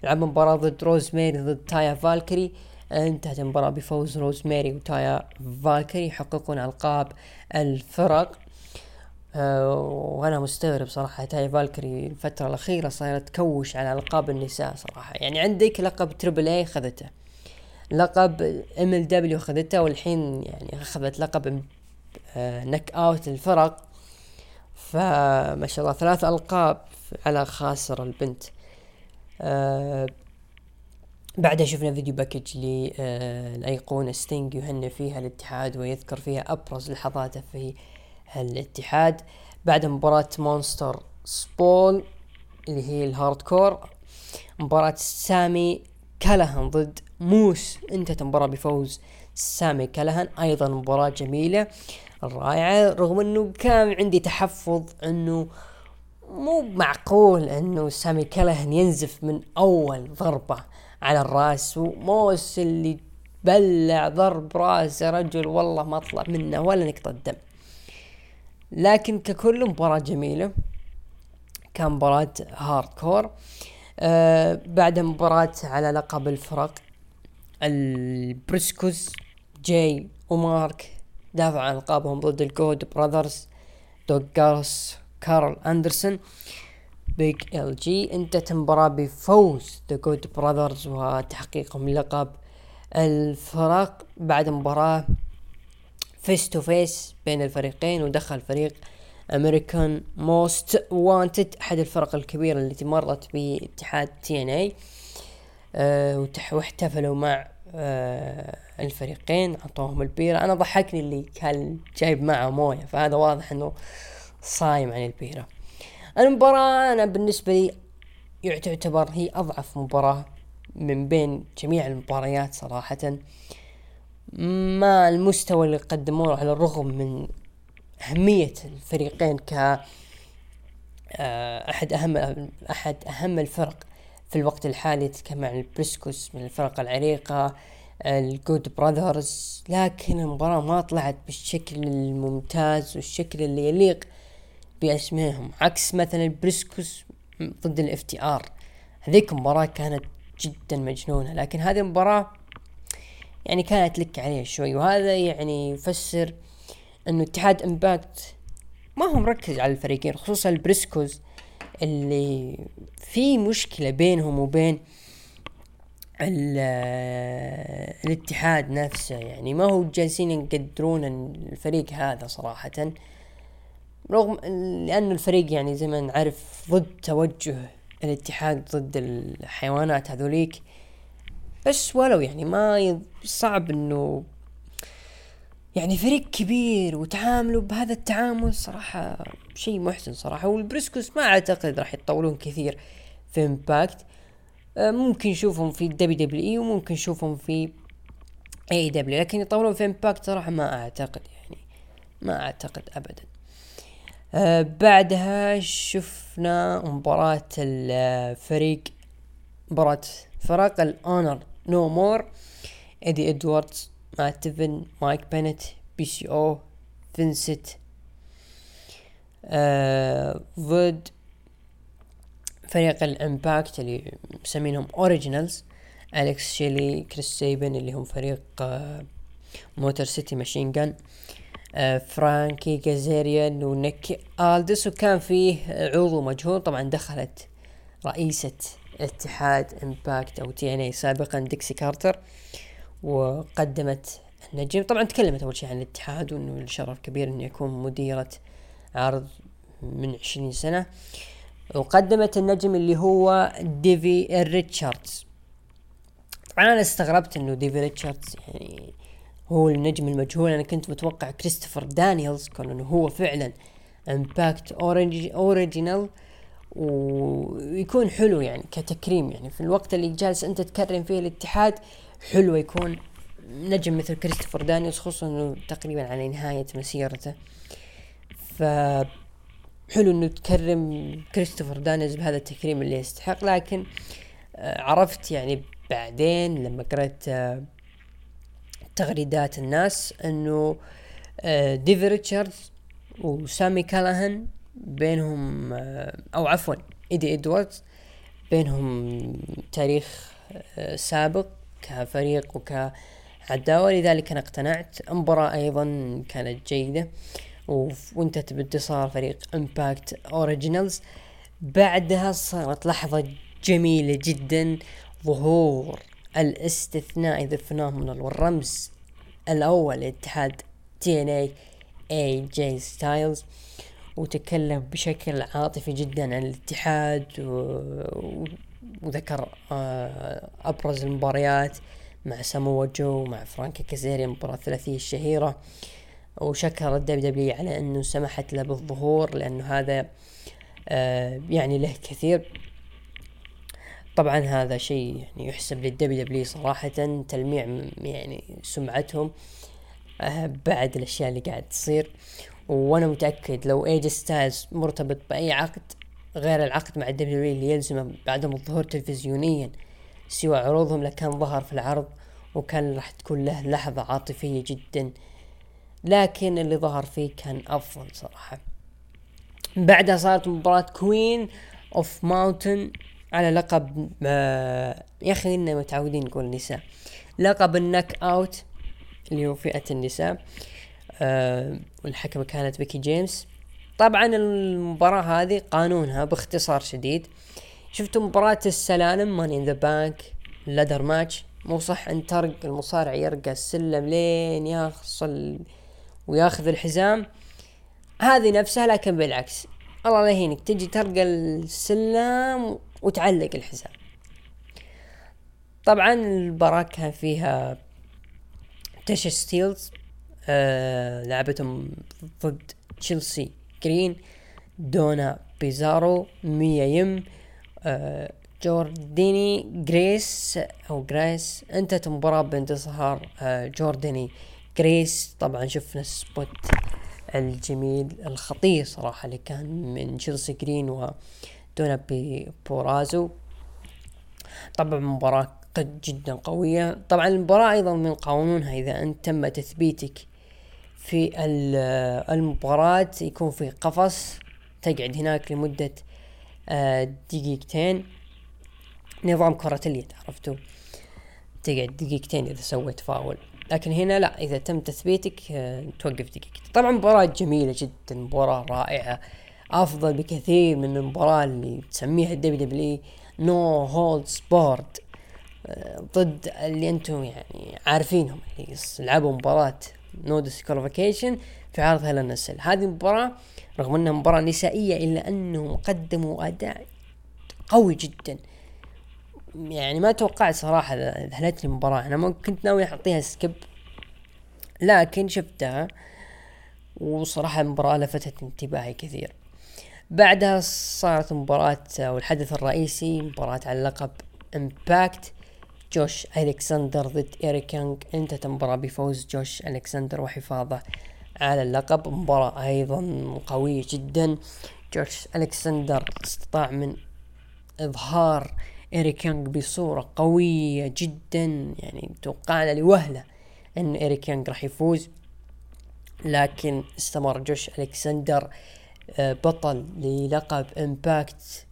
لعبوا مباراة ضد روزميري ضد تايا فالكري. انتهت المباراة بفوز روزميري وتايا فالكري يحققون ألقاب الفرق. أه وأنا مستغرب صراحة. تايا فالكري الفترة الأخيرة صايرة تكوش على ألقاب النساء صراحة. يعني عندك لقب Triple A خذته لقب MLW خذته والحين يعني أخذت لقب Knockout الفرق. فما شاء الله ثلاث ألقاب على خصر البنت. آه بعدها شفنا video package للأيقونة ستينج يهنئ فيها الاتحاد ويذكر فيها أبرز لحظاته في الاتحاد بعد مباراة Monster's Ball اللي هي ال hardcore مباراة سامي كلهن ضد موس. انتهت المباراة بفوز سامي كلهن أيضا مباراة جميلة رائعة رغم إنه كان عندي تحفظ إنه مو معقول إنه سامي كلهن ينزف من أول ضربة على الرأس. وموس اللي بلع ضرب راس يا رجل والله ما طلع منه ولا نقطة دم. لكن ككل مباراة جميلة. كان مباراة hardcore آه بعد مباراة على لقب الفرق ال Briscoes جاي ومارك دافع عن القابهم ضد ال Good Brothers دوك جالوز كارل أندرسون Big LG. انتهت المباراة بفوز The Good Brothers وتحقيقهم لقب الفرق. بعد مباراة face to face بين الفريقين ودخل فريق America's Most Wanted أحد الفرق الكبيرة التي مرت باتحاد TNA واحتفلوا مع أه الفريقين أعطوهم البيرة. أنا ضحكني اللي كان جايب معه موية فهذا واضح إنه صايم عن البيرة. المباراة أنا بالنسبة لي تعتبر هي أضعف مباراة من بين جميع المباريات صراحة. ما المستوى اللي قدموه على الرغم من أهمية الفريقين ك آه، أحد أهم أحد أهم الفرق في الوقت الحالي تتكلم عن ال Briscoes من الفرق العريقة ال Good Brothers. لكن المباراة ما طلعت بالشكل الممتاز والشكل اللي يليق باسمائهم عكس مثلا ال Briscoes ضد ال FTR. هذيك المباراة كانت جدا مجنونة لكن هذه المباراة يعني كانت لك عليها شوي. وهذا يعني يفسر إنه اتحاد Impact ما هو مركز على الفريقين خصوصا ال Briscoes اللي في مشكلة بينهم وبين الاتحاد نفسه. يعني ما هو جالسين يقدرون الفريق هذا صراحة رغم لأنه الفريق يعني زي ما نعرف ضد توجه الاتحاد ضد الحيوانات هذوليك. بس ولو يعني ما صعب إنه يعني فريق كبير وتعاملوا بهذا التعامل صراحة شيء محزن صراحة. وال Briscoes ما أعتقد راح يتطولون كثير في Impact آه، ممكن نشوفهم في WWE وممكن نشوفهم في AEW لكن يطولون في Impact صراحة ما أعتقد يعني ما أعتقد ابدا. آه بعدها شفنا مباراة الفريق مباراة فرق ال Honor No More ايدي ادواردز مات تيفن مايك بنت PCO فينست آه ضد فريق ال Impact اللي مسمينهم Originals اليكس شيلي كريس سيبن اللي هم فريق Motor City Machine Guns فرانكي كازاريان ونيك الدس وكان فيه عضو مجهول. طبعا دخلت رئيسة اتحاد Impact أو TNA سابقا ديكسي كارتر وقدمت النجم. طبعا تكلمت أول شيء عن الاتحاد وإنه الشرف كبير اني اكون مديرة عرض من عشرين سنة. وقدمت النجم اللي هو ديفي ريتشاردز. طبعا أنا استغربت إنه ديفي ريتشاردز يعني هو النجم المجهول. أنا كنت متوقع كريستوفر دانييلز كون إنه هو فعلا Impact Original ويكون حلو يعني كتكريم يعني. في الوقت اللي جالس أنت تكرم فيه الاتحاد حلو يكون نجم مثل كريستوفر دانييلز خصوصا إنه تقريبا على نهاية مسيرته. ف حلو إنه تكرم كريستوفر دانييلز بهذا التكريم اللي يستحق. لكن آه، عرفت يعني بعدين لما قرأت آه، تغريدات الناس إنه آه، ديفي ريتشاردز وسامي كالاهن بينهم أو عفوا إيدي إدواردز بينهم تاريخ سابق كفريق وكعداوة. لذلك أنا اقتنعت. المباراة أيضا كانت جيدة وانتهت بانتصار فريق Impact Originals بعدها صارت لحظة جميلة جدا ظهور الاستثنائي The Phenomenal والرمز الأول لاتحاد TNA اي جي ستايلز وتكلم بشكل عاطفي جدا عن الاتحاد و... وذكر آه، أبرز المباريات مع سامو جو مع فرانكي كازاريان المباراة الثلاثية الشهيرة. وشكر ال WWE على أنه سمحت له بالظهور لأنه هذا آه يعني له كثير. طبعا هذا شيء يعني يحسب لل WWE صراحة تلميع يعني سمعتهم آه بعد الأشياء اللي قاعد تصير. وأنا متأكد لو اي جي ستايلز مرتبط بأي عقد غير العقد مع ال WWE اللي يلزمه بعدم الظهور تلفزيونيا سوى عروضهم لكان ظهر في العرض وكان راح تكون له لحظة عاطفية جدا. لكن اللي ظهر فيه كان أفضل صراحة. بعدها صارت مباراة Queen of Mountain على لقب آه يا أخي إننا متعودين نقول نساء. لقب ال Knockout اللي هو فئة النساء. آه والحكمة كانت ميكي جيمس. طبعا المباراة هذه قانونها باختصار شديد. شفتوا مباراة السلالم Money in the Bank Ladder Match مو صح إن ترق المصارع يرقى السلم لين يوصل وياخذ الحزام. هذه نفسها لكن بالعكس. الله لا يهينك تجي ترقى السلم وتعلق الحزام. طبعا المباراة كان فيها تاشا ستيلز. آه لعبتهم ضد تشيلسي. جرين ديونا بورازو ميا يم آه جورديني جريس أو جريس. انتهت المباراة بانتصار آه جورديني. جريس طبعا شفنا spot الجميل الخطير صراحة اللي كان من تشيلسي. جرين ودونا بورازو. طبعا مباراة جدا قوية. طبعا المباراة أيضا من قانونها إذا أنت تم تثبيتك في المباراة يكون في قفص تقعد هناك لمدة آه، دقيقتين. نظام كرة اليد عرفتوا؟ تقعد دقيقتين إذا سويت فاول. لكن هنا لا إذا تم تثبيتك آه، توقف دقيقتين. طبعا مباراة جميلة جدا مباراة رائعة. أفضل بكثير من المباراة اللي تسميها ال WWE No Holds Barred ضد اللي أنتم يعني عارفينهم اللي لعبوا مباراة No Disqualification في عرض Hell in a Cell هذه المباراة رغم أنها مباراة نسائية إلا أنهم قدموا أداء قوي جدا. يعني ما توقعت صراحة ذهلتني المباراة. أنا ما كنت ناوي أعطيها skip. لكن شفتها. وصراحة المباراة لفتت انتباهي كثير. بعدها صارت مباراة أو الحدث الرئيسي. مباراة على لقب Impact جوش الكسندر ضد إيريك يونغ انتهت المباراة بفوز جوش الكسندر وحفاظه على اللقب. مباراة أيضا قوية جدا. جوش الكسندر استطاع من إظهار إيريك يونغ بصورة قوية جدا. يعني توقعنا لوهلة إن إيريك يونغ راح يفوز. لكن استمر جوش الكسندر آه، بطل للقب Impact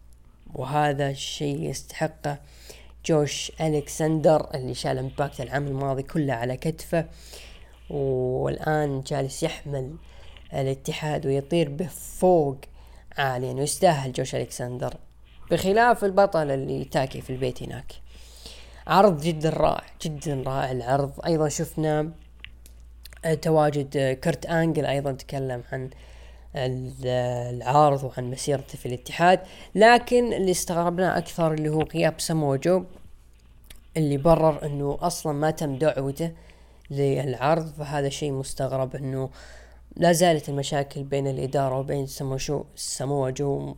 وهذا الشيء يستحقه. جوش الكسندر اللي شال Impact العام الماضي كله على كتفه والآن جالس يحمل الاتحاد ويطير به فوق عاليا ويستاهل جوش الكسندر بخلاف البطل اللي تاكي في البيت هناك. عرض جدا رائع جدا رائع العرض. أيضا شفنا تواجد كيرت آنجل أيضا تكلم عن العرض وعن مسيرته في الاتحاد لكن اللي استغربناه أكثر اللي هو غياب سمو جو اللي برر إنه أصلا ما تم دعوته للعرض فهذا شيء مستغرب إنه لا زالت المشاكل بين الإدارة وبين سمو جو سمو جو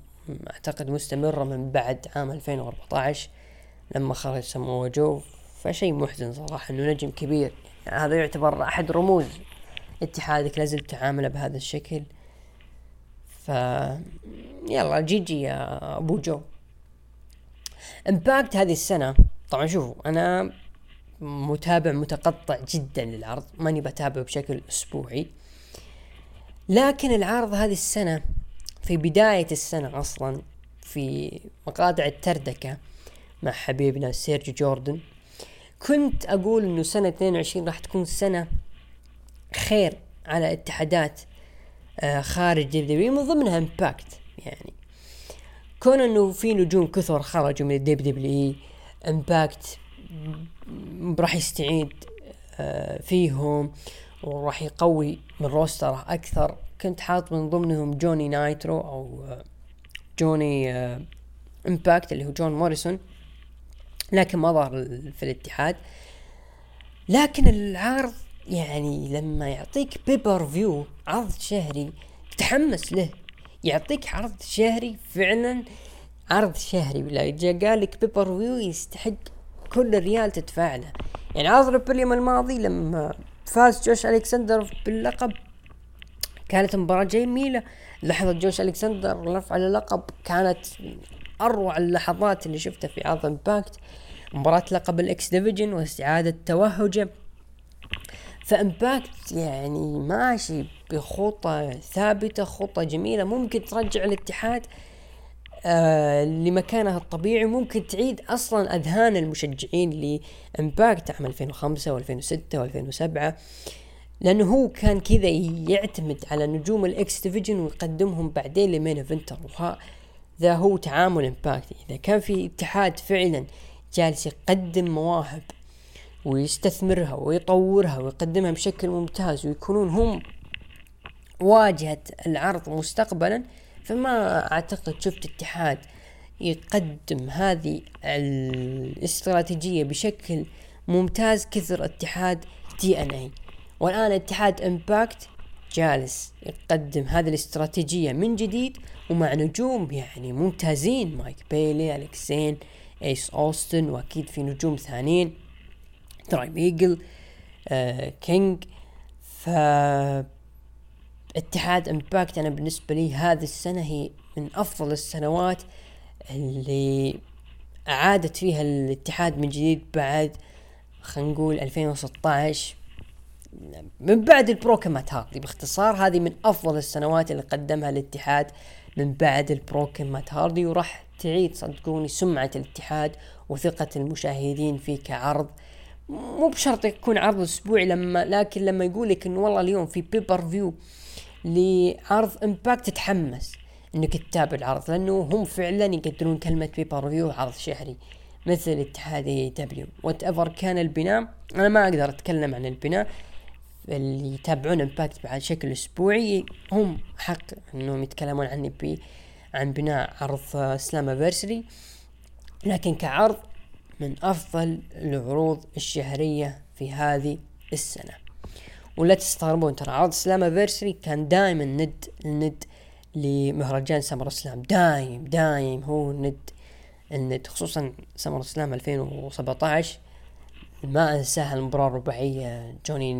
أعتقد مستمرة من بعد عام 2014 لما خرج سمو جو فشيء محزن صراحة إنه نجم كبير. يعني هذا يعتبر أحد رموز اتحادك لازلت تعامله بهذا الشكل. ف يلا GG يا أبو جو. Impact هذه السنة طبعا شوفوا أنا متابع متقطع جدا للعرض ماني بتابعه بشكل أسبوعي. لكن العرض هذه السنة في بداية السنة أصلا في مقاطع التردكة مع حبيبنا سيرجي جوردن كنت أقول إنه سنة 22 راح تكون سنة خير على اتحادات خارج WWE من ضمنها Impact يعني. كون إنه في نجوم كثر خرجوا من ال WWE Impact راح يستعيد آه، فيهم وراح يقوي من roster ه أكثر. كنت حاط من ضمنهم جوني نايترو أو آه، جوني امباكت اللي هو جون موريسون. لكن ما ظهر في الاتحاد. لكن العرض يعني لما يعطيك pay-per-view عرض شهري تتحمس له. يعطيك عرض شهري فعلا عرض شهري. ولا جاء قال لك pay-per-view يستحق كل ريال تدفع له يعني عرض Rebellion الماضي لما فاز جوش ألكسندر باللقب كانت مباراة جميلة. لحظة جوش ألكسندر رفع اللقب كانت أروع اللحظات اللي شفتها في عرض Impact مباراة لقب ال X Division واستعادة توهجه. ف Impact يعني ماشي بخطة ثابتة خطة جميلة. ممكن ترجع الاتحاد آه لمكانها الطبيعي. ممكن تعيد أصلا أذهان المشجعين ل Impact عام 2005 و2006 و2007 لأنه هو كان كذا يعتمد على نجوم ال X Division ويقدمهم بعدين ل main eventer هذا هو تعامل Impact إذا كان في اتحاد فعلا جالس يقدم مواهب ويستثمرها ويطورها ويقدمها بشكل ممتاز ويكونون هم واجهة العرض مستقبلا فما أعتقد شفت اتحاد يقدم هذه الاستراتيجية بشكل ممتاز كثر اتحاد TNA والآن اتحاد Impact جالس يقدم هذه الاستراتيجية من جديد ومع نجوم يعني ممتازين مايك بيلي الكسين إيس أوستن وأكيد في نجوم ثانيين. تراي ميجل آه كينج. ف اتحاد امباكت أنا بالنسبة لي هذه السنة هي من أفضل السنوات اللي أعادت فيها الاتحاد من جديد بعد خلينا نقول 2016 من بعد البروكمات هاردي باختصار هذه من أفضل السنوات اللي قدمها الاتحاد من بعد ال Broken مات هاردي وراح تعيد صدقوني سمعة الاتحاد وثقة المشاهدين فيه كعرض. مو بشرط يكون عرض أسبوعي لما لكن لما يقول لك إنه والله اليوم في pay-per-view لعرض Impact تتحمس إنك تتابع العرض لأنه هم فعلا يقدرون كلمة pay-per-view عرض شهري مثل اتحاد AEW whatever كان البناء أنا ما أقدر أتكلم عن البناء اللي يتابعون Impact بشكل أسبوعي هم حق إنهم يتكلمون عني بي عن بناء عرض Slammiversary لكن كعرض من أفضل العروض الشهرية في هذه السنة. ولا تستغربون ترى عرض Slammiversary كان دائما ند الند لمهرجان SummerSlam دايم دايم هو ند الند خصوصا SummerSlam 2017 ما أنساها المباراة الرباعية جوني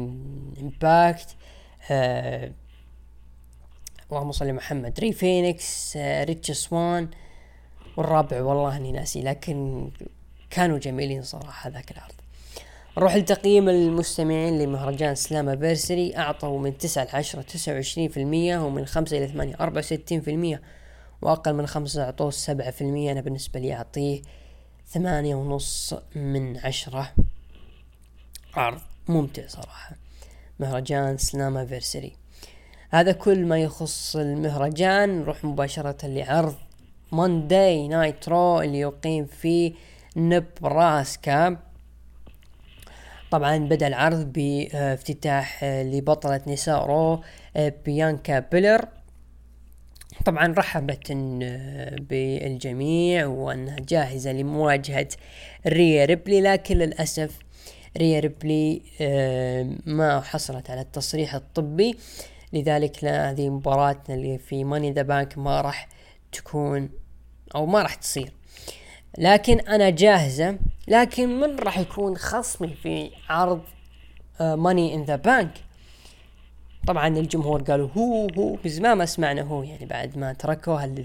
إمباكت. آه اللهم صل محمد. ري فينيكس آه ريتش سوان. والرابع والله إني ناسي لكن كانوا جميلين صراحة ذاك العرض. نروح لتقييم المستمعين لمهرجان Slammiversary أعطوا من تسعة لعشرة تسعة وعشرين في المية ومن خمسة إلى ثمانية أربعة وستين في المية وأقل من خمسة أعطوه سبعة في المية. أنا بالنسبة لي أعطيه ثمانية ونص من عشرة. عرض ممتع صراحة. مهرجان Slammiversary هذا كل ما يخص المهرجان. نروح مباشرة لعرض Monday Night Raw اللي يقيم في نبراسكا. طبعا بدأ العرض بافتتاح لبطلة نساء Raw بيانكا بيلير. طبعا رحبت بالجميع وأنها جاهزة لمواجهة ريا ريبلي لكن للأسف ريا ريبلي ما حصلت على التصريح الطبي. لذلك هذه مباراتنا اللي في Money in the Bank ما راح تكون أو ما راح تصير. لكن أنا جاهزة. لكن من راح يكون خصمي في عرض Money in the Bank طبعا الجمهور قالوا who who. بس ما سمعنا who. يعني بعد ما تركوها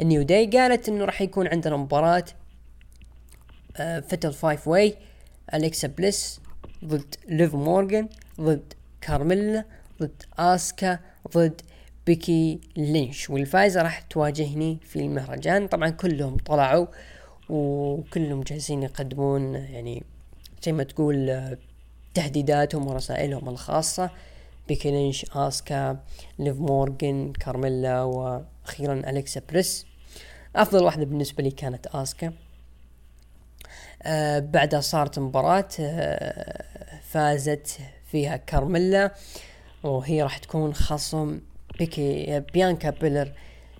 ال New Day قالت إنه راح يكون عندنا مباراة fatal five-way اليكسا بليس ضد ليف مورغان ضد كارميلا ضد اسكا ضد بيكي لينش والفايزة راح تواجهني في المهرجان. طبعا كلهم طلعوا وكلهم جالسين يقدمون يعني زي ما تقول تهديداتهم ورسائلهم الخاصة. بيكي لينش آسكا ليف مورغان كارميلا وأخيرا أليكسا بليس. أفضل واحدة بالنسبة لي كانت آسكا. آه بعدها صارت مباراة آه فازت فيها كارميلا وهي راح تكون خصم بيكي بيانكا بيلير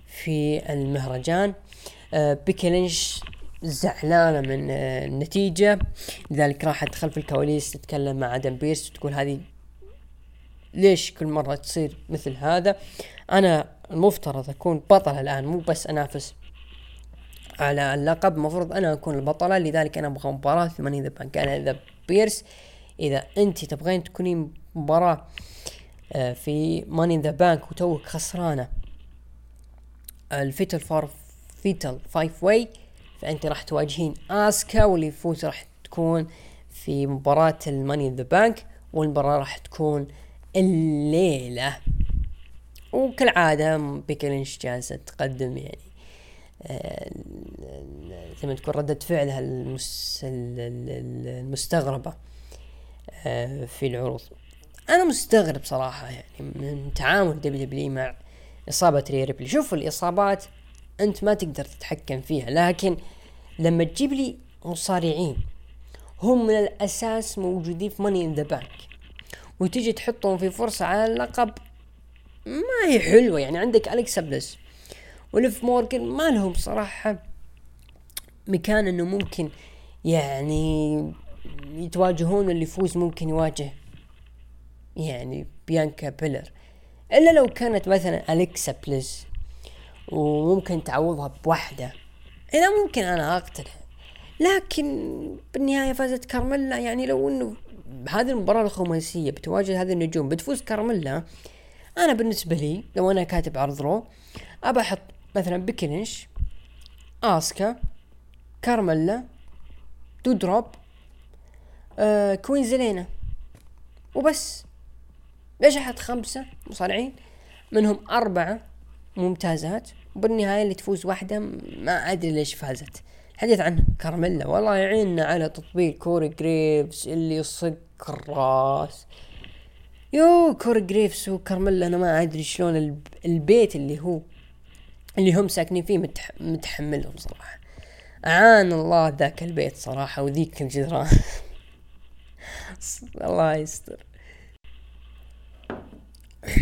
في المهرجان. آه بيكي لينش زعلانة من آه النتيجة. لذلك راحت خلف الكواليس تتكلم مع آدم بيرس وتقول هذه ليش كل مرة تصير مثل هذا؟ أنا المفترض أكون بطل الآن مو بس أنافس على اللقب. المفروض أنا أكون البطلة لذلك أنا أبغى مباراة في Money in the Bank أنا آدم بيرس. إذا أنت تبغين تكونين مباراة في Money in the Bank وتوك خسرانة. ال Fatal Four Fatal Five Way فأنت راح تواجهين آسكا واللي يفوز راح تكون في مباراة ال Money in the Bank والمباراة راح تكون الليلة. وكالعادة بيكي لينش جالسة تقدم يعني. آه زي ما تكون ردة فعلها المس المستغربة آه في العروض. أنا مستغرب صراحة يعني من تعامل WWE مع إصابة ري ريبلي. شوف الإصابات أنت ما تقدر تتحكم فيها لكن لما تجيب لي مصارعين هم من الأساس موجودين في Money in the Bank وتجي تحطهم في فرصة على اللقب ما هي حلوة. يعني عندك اليكسا بليس وليف مورجن ما لهم صراحة مكان إنه ممكن يعني يتواجهون اللي يفوز ممكن يواجه يعني بيانكا بيلير. إلا لو كانت مثلا أليكسا بليس وممكن تعوضها بواحدة إذا ممكن أنا أقتنع. لكن بالنهاية فازت كارميلا. يعني لو إنه بهذه المباراة الخماسية بتواجه هذه النجوم بتفوز كارميلا أنا بالنسبة لي لو أنا كاتب عرض رو أبى أحط مثلا بيكي لينش آسكا كارميلا دودروب آه كوين زلينا وبس. أحط خمسة مصارعين منهم أربعة ممتازات وبالنهاية اللي تفوز واحدة ما أدري ليش فازت. حديث عن كارميلا والله يعيننا على تطبيل كوري جريفز اللي يصق الراس. يو كوري جريفز وكارميلا أنا ما أدري شلون البيت اللي هو اللي هم ساكنين فيه متح... متحملهم صراحة. اعان الله ذاك البيت صراحة وذيك الجدران. [laughs] الله يستر. [coughs]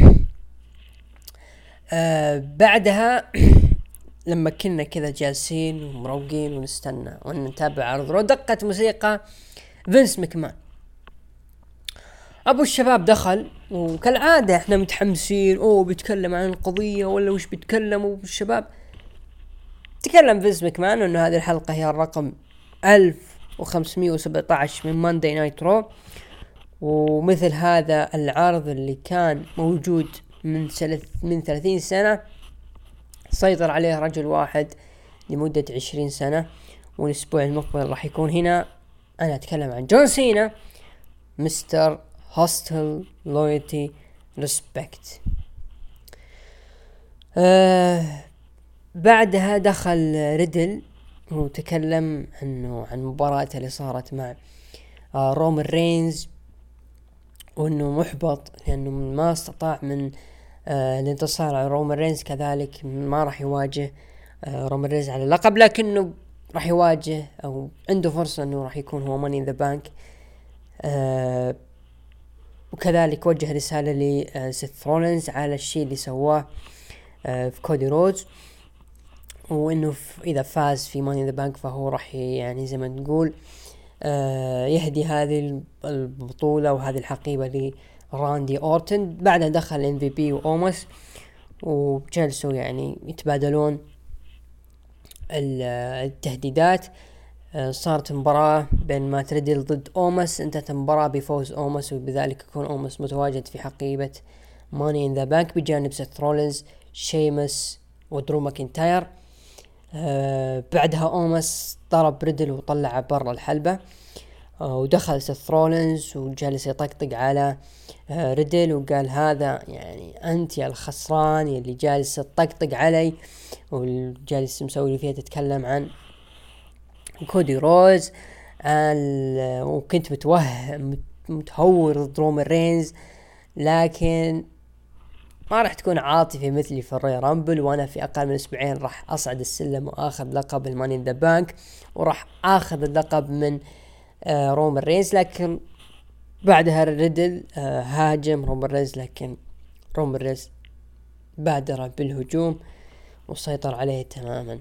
آه بعدها [coughs] لما كنا كذا جالسين ومروقين ونستنى ونتابع عرض رو دقت موسيقى فينس مكمان. أبو الشباب دخل وكالعادة إحنا متحمسين أوه بيتكلم عن القضية ولا وش بيتكلم؟ ابو الشباب تكلم فينس مكمان إنه هذه الحلقة هي الرقم 1517 من Monday Night Raw ومثل هذا العرض اللي كان موجود من سنة من ثلاثين سنة سيطر عليه رجل واحد لمدة عشرين سنة والأسبوع المقبل راح يكون هنا. أنا أتكلم عن جون سينا Mr. Hustle Loyalty Respect. بعدها دخل ريدل وتكلم انه عن مباراته اللي صارت مع آه رومان رينز وإنه محبط لأنه ما استطاع من آه الانتصار على رومان رينز كذلك ما راح يواجه آه رومان رينز على اللقب لكنه راح يواجه أو عنده فرصة إنه راح يكون هو Money in the Bank وكذلك وجه رسالة لسيث رولينز على الشيء اللي سواه آه في كودي رودز وإنه إذا فاز في Money in the Bank فهو راح يعني زي ما تقول آه يهدي هذه البطولة وهذه الحقيبة لراندي أورتن. بعدها دخل MVP واومس وجلسوا يعني يتبادلون التهديدات. آه صارت مباراة بين مات ريدل ضد اومس انتهت المباراة بفوز اومس وبذلك يكون اومس متواجد في حقيبة Money in the Bank بجانب سيث رولينز شيمس ودرو ماكنتاير آه بعدها أومس ضرب ريدل وطلعه برا الحلبة آه ودخل سيث رولينز وجالس يطقطق على آه ريدل وقال هذا يعني أنت يا الخسران يلي جالس تطقطق علي وجالس مسوي فيها تتكلم عن كودي رودز وكنت متوهم متهور ضد رومان رينز لكن ما راح تكون عاطفي مثلي في ال Royal Rumble وأنا في أقل من أسبوعين راح أصعد السلم وآخذ لقب ال Money in the Bank وراح آخذ اللقب من آه رومان رينز لكن بعدها ريدل آه هاجم رومان رينز لكن رومان رينز بادر بالهجوم وسيطر عليه تماما.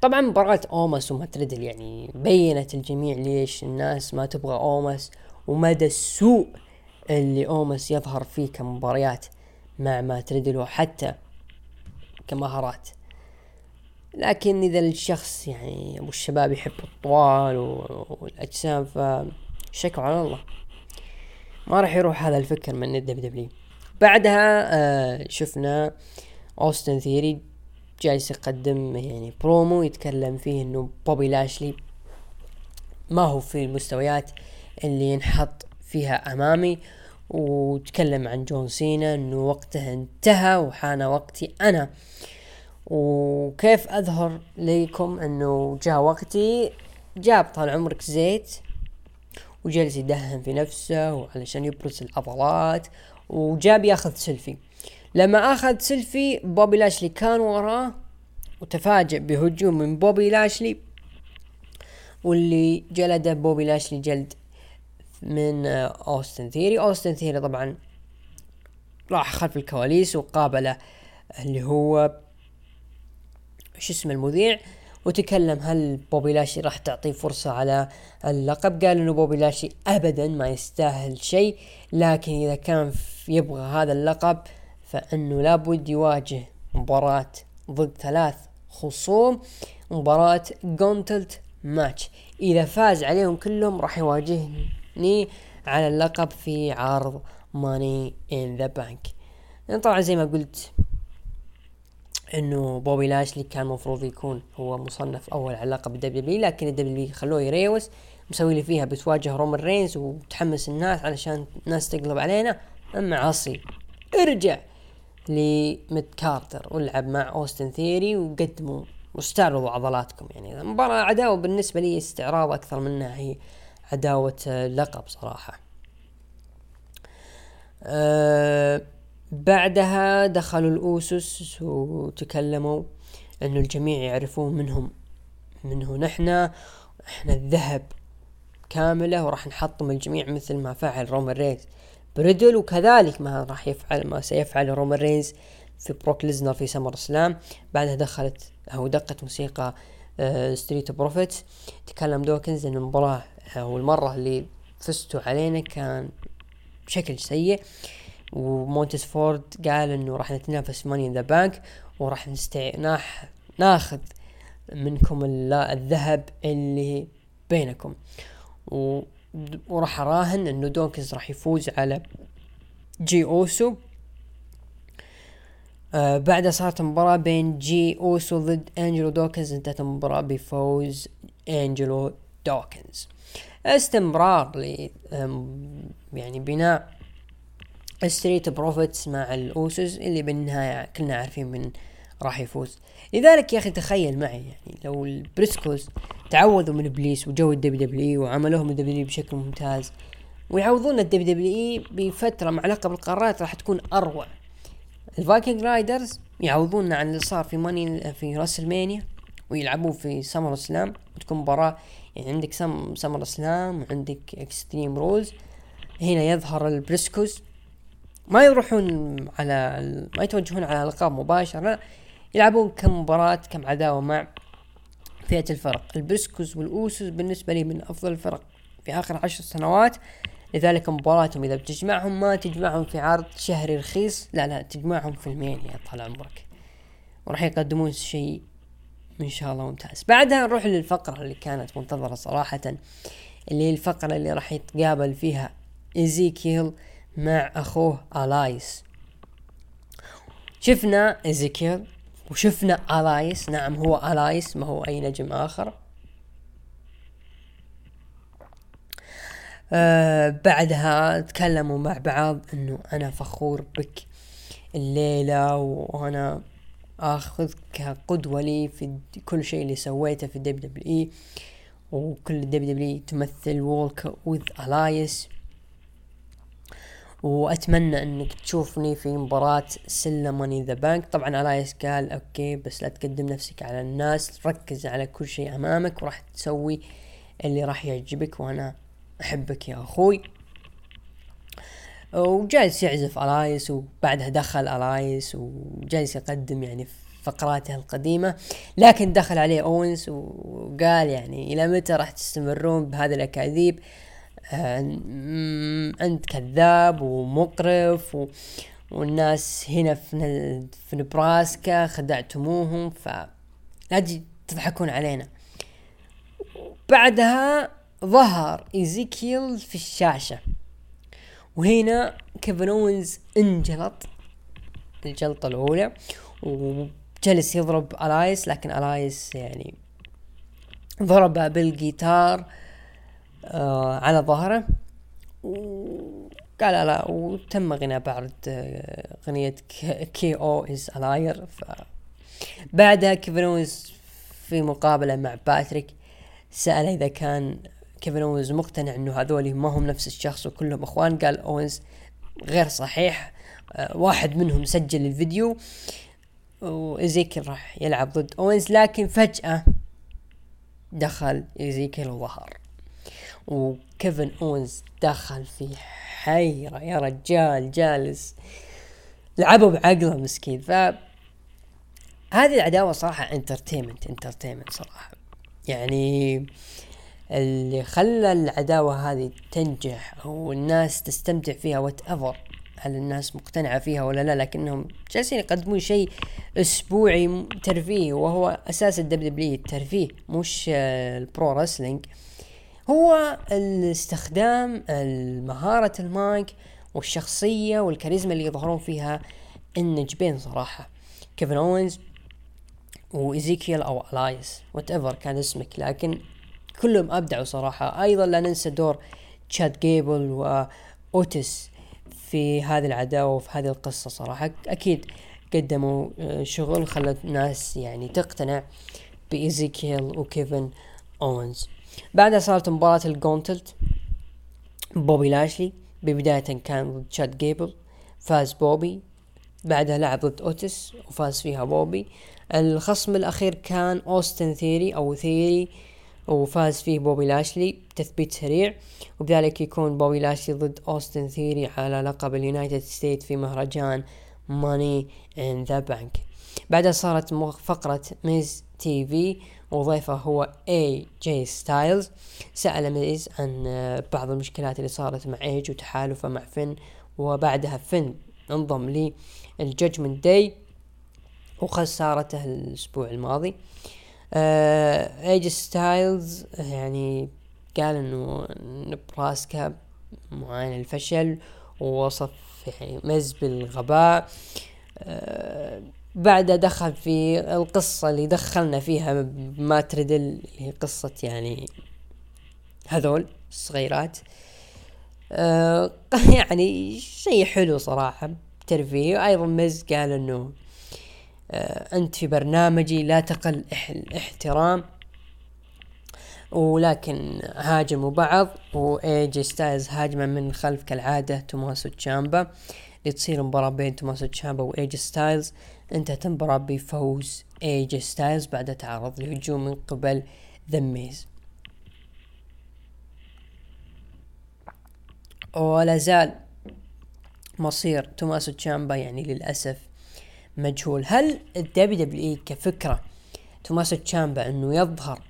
طبعا مباراة أوماس وماتريدل يعني بينت الجميع ليش الناس ما تبغى أوماس ومدى السوء اللي أومس يظهر فيه كمباريات مع ما تريدل وحتى كمهارات. لكن إذا الشخص يعني أبو الشباب يحب الطوال والأجسام فشكوا على الله. ما راح يروح هذا الفكر من الدب دبليو بعدها آه شفنا أوستن ثيري جالس يقدم يعني برومو يتكلم فيه إنه بوبي لاشلي ما هو في المستويات اللي ينحط فيها أمامي. وتكلم عن جون سينا إنه وقته انتهى وحان وقتي أنا. وكيف أظهر لكم إنه جاء وقتي؟ جاب طال عمرك زيت وجلس يدهن في نفسه وعلشان يبرز العضلات وجاب ياخذ سيلفي. لما أخذ سيلفي بوبي لاشلي كان وراه وتفاجئ بهجوم من بوبي لاشلي واللي جلده بوبي لاشلي جلد من اوستن ثيري اوستن ثيري طبعا راح خلف الكواليس وقابله اللي هو شو اسمه المذيع وتكلم هل بوبي لاشلي راح تعطيه فرصة على اللقب. قال إنه بوبي لاشلي ابدا ما يستاهل شيء لكن إذا كان يبغى هذا اللقب فإنه لابد يواجه مباراة ضد ثلاث خصوم مباراة gauntlet match إذا فاز عليهم كلهم راح يواجهني على اللقب في عرض Money in the Bank طبعا زي ما قلت إنه بوبي لاشلي كان المفروض يكون هو مصنف أول علاقه بالدبليو لكن الدبليو خلوه يريوس مسوي لي فيها بتواجه رومان رينز وتحمس الناس علشان الناس تقلب علينا. أما عصي ارجع ل mid carder والعب مع أوستن ثيري وقدموا واستعرضوا عضلاتكم. يعني المباراة عداوة بالنسبة لي استعراض أكثر منها هي عداوة لقب صراحة. أه بعدها دخلوا الأوسوز وتكلموا إنه الجميع يعرفون من هم من نحن. إحنا الذهب كاملة وراح نحطم الجميع مثل ما فعل رومان رينز. ريدل وكذلك ما راح يفعل ما سيفعل رومان رينز في بروك ليزنر في SummerSlam. بعدها دخلت أو دقت موسيقى Street Profits تكلم دوكنز إن المباراة أو المرة اللي فزتوا علينا كان بشكل سيء ومونتس فورد قال إنه راح نتنافس Money in the Bank وراح نستع... ناح... ناخذ منكم الذهب اللي بينكم. وراح أراهن إنه دوكنز راح يفوز على جي أوسو آه بعدها صارت مباراة بين جي أوسو ضد أنجلو دوكنز انتهت المباراة بفوز أنجلو دوكنز استمرار ل يعني بناء Street Profits مع الاوسوز اللي بالنهاية كلنا عارفين من راح يفوز. لذلك يا أخي تخيل معي يعني لو البريسكوز تعوذوا من إبليس وجو الدبليو دبليو وعملوهم الدبليو بشكل ممتاز ويعوضون الدبليو دبليو بفترة مع لقب القارات راح تكون أروع. الفايكنج رايدرز يعوضوننا عن اللي صار في ماني في WrestleMania ويلعبون في SummerSlam وتكون مباراة يعني عندك سم SummerSlam وعندك Extreme Rules هنا يظهر البريسكوز ما يروحون على ما يتوجهون على ألقاب مباشرة. يلعبون كم مباراة كم عداوة مع فئة الفرق. البريسكوز والأوسوس بالنسبة لي من أفضل الفرق في آخر عشر سنوات. لذلك مباراتهم إذا بتجمعهم ما تجمعهم في عرض شهري رخيص. لا لا تجمعهم في ال main يا طال عمرك. وراح يقدمون شيء إن شاء الله ممتاز. بعدها نروح للفقرة اللي كانت منتظرة صراحة اللي هي الفقرة اللي راح يتقابل فيها إيزيكيل مع أخوه إلياس. شفنا إيزيكيل وشفنا إلياس. نعم هو إلياس ما هو أي نجم آخر. آه بعدها تكلموا مع بعض إنه أنا فخور بك الليلة وأنا أخذك كقدوة لي في كل شيء اللي سويته في ال WWE وكل ال WW تمثل walk with Elias وأتمنى إنك تشوفني في مباراة سلم Money the Bank طبعا إلياس قال okay بس لا تقدم نفسك على الناس ركز على كل شيء أمامك وراح تسوي اللي راح يعجبك وأنا أحبك يا أخوي. وجالس يعزف إلياس وبعدها دخل إلياس وجالس يقدم يعني فقراته القديمة لكن دخل عليه أونز وقال يعني إلى متى راح تستمرون بهذه الأكاذيب؟ آه أنت كذاب ومقرف و والناس هنا في في نبراسكا خدعتموهم ف لا تضحكون علينا. بعدها ظهر إيزيكيل في الشاشة. وهنا كيفن اونز انجلط الجلطة الأولى وجلس يضرب إلياس لكن إلياس يعني ضربه بالجيتار آه على ظهره وقال لا وتم غناء بعد آه أغنية KO is a liar ف بعدها كيفن في مقابلة مع باتريك سأل إذا كان كيفن اونز مقتنع إنه هذول ما هم نفس الشخص وكلهم إخوان. قال اونز غير صحيح آه واحد منهم سجل الفيديو وإيزيكيل راح يلعب ضد اونز لكن فجأة دخل إيزيكيل وظهر وكيفن اونز دخل في حيرة يا رجال جالس. لعبوا بعقله مسكين. ف هذه العداوة صراحة entertainment entertainment صراحة. يعني اللي خلى العداوة هذه تنجح أو الناس تستمتع فيها whatever هل الناس مقتنعة فيها ولا لا؟ لكنهم جالسين يقدمون شيء أسبوعي ترفيه وهو أساس الدبليو دبليو الترفيه مش ال pro wrestling. هو الاستخدام مهارة المايك والشخصية والكاريزما اللي يظهرون فيها النجمين صراحة. كيفن أوينز وايزيكيل أو إلايس whatever كان اسمك. لكن كلهم أبدعوا صراحة. أيضا لا ننسى دور تشاد جيبل وأوتيس في هذه العداوة وفي هذه القصة صراحة. أكيد قدموا آه، شغل خلت الناس يعني تقتنع بإيزيكيل وكيفن اونز بعدها صارت مباراة ال gauntlet بوبي لاشلي ببداية كان ضد تشاد جيبل فاز بوبي. بعدها لعب ضد أوتيس وفاز فيها بوبي. الخصم الأخير كان أوستن ثيري أو ثيري وفاز فيه بوبي لاشلي بتثبيت سريع وبذلك يكون بوبي لاشلي ضد أوستن ثيري على لقب ال United States في مهرجان Money in the Bank. بعدها صارت فقرة ميز TV وضيفه هو إي جي ستايلز. سأل ميز عن بعض المشكلات اللي صارت مع إيدج وتحالفه مع فن وبعدها فن انضم لي ال Judgment Day وخسارته الأسبوع الماضي. ايج ستايلز يعني قال إنه نبراسكا معاين الفشل ووصف يعني مز بالغباء. أه بعدها دخل في القصة اللي دخلنا فيها ما تريدل اللي هي قصة يعني هذول الصغيرات. آه [laughs] يعني شيء حلو صراحة ترفيه أيضا ميز قال إنه آه أنت في برنامجي لا تقل الاحترام. ولكن هاجموا بعض وايجي ستايلز هاجمه من خلف كالعادة توماسو تشامبا. لتصير مباراة بين توماسو تشامبا وايجي ستايلز انتهت المباراة بفوز ايجي ستايلز بعد تعرض لهجوم من قبل ذا ميز ولا زال مصير توماسو تشامبا يعني للأسف مجهول. هل الدبليو دبليو كفكرة توماسو تشامبا إنه يظهر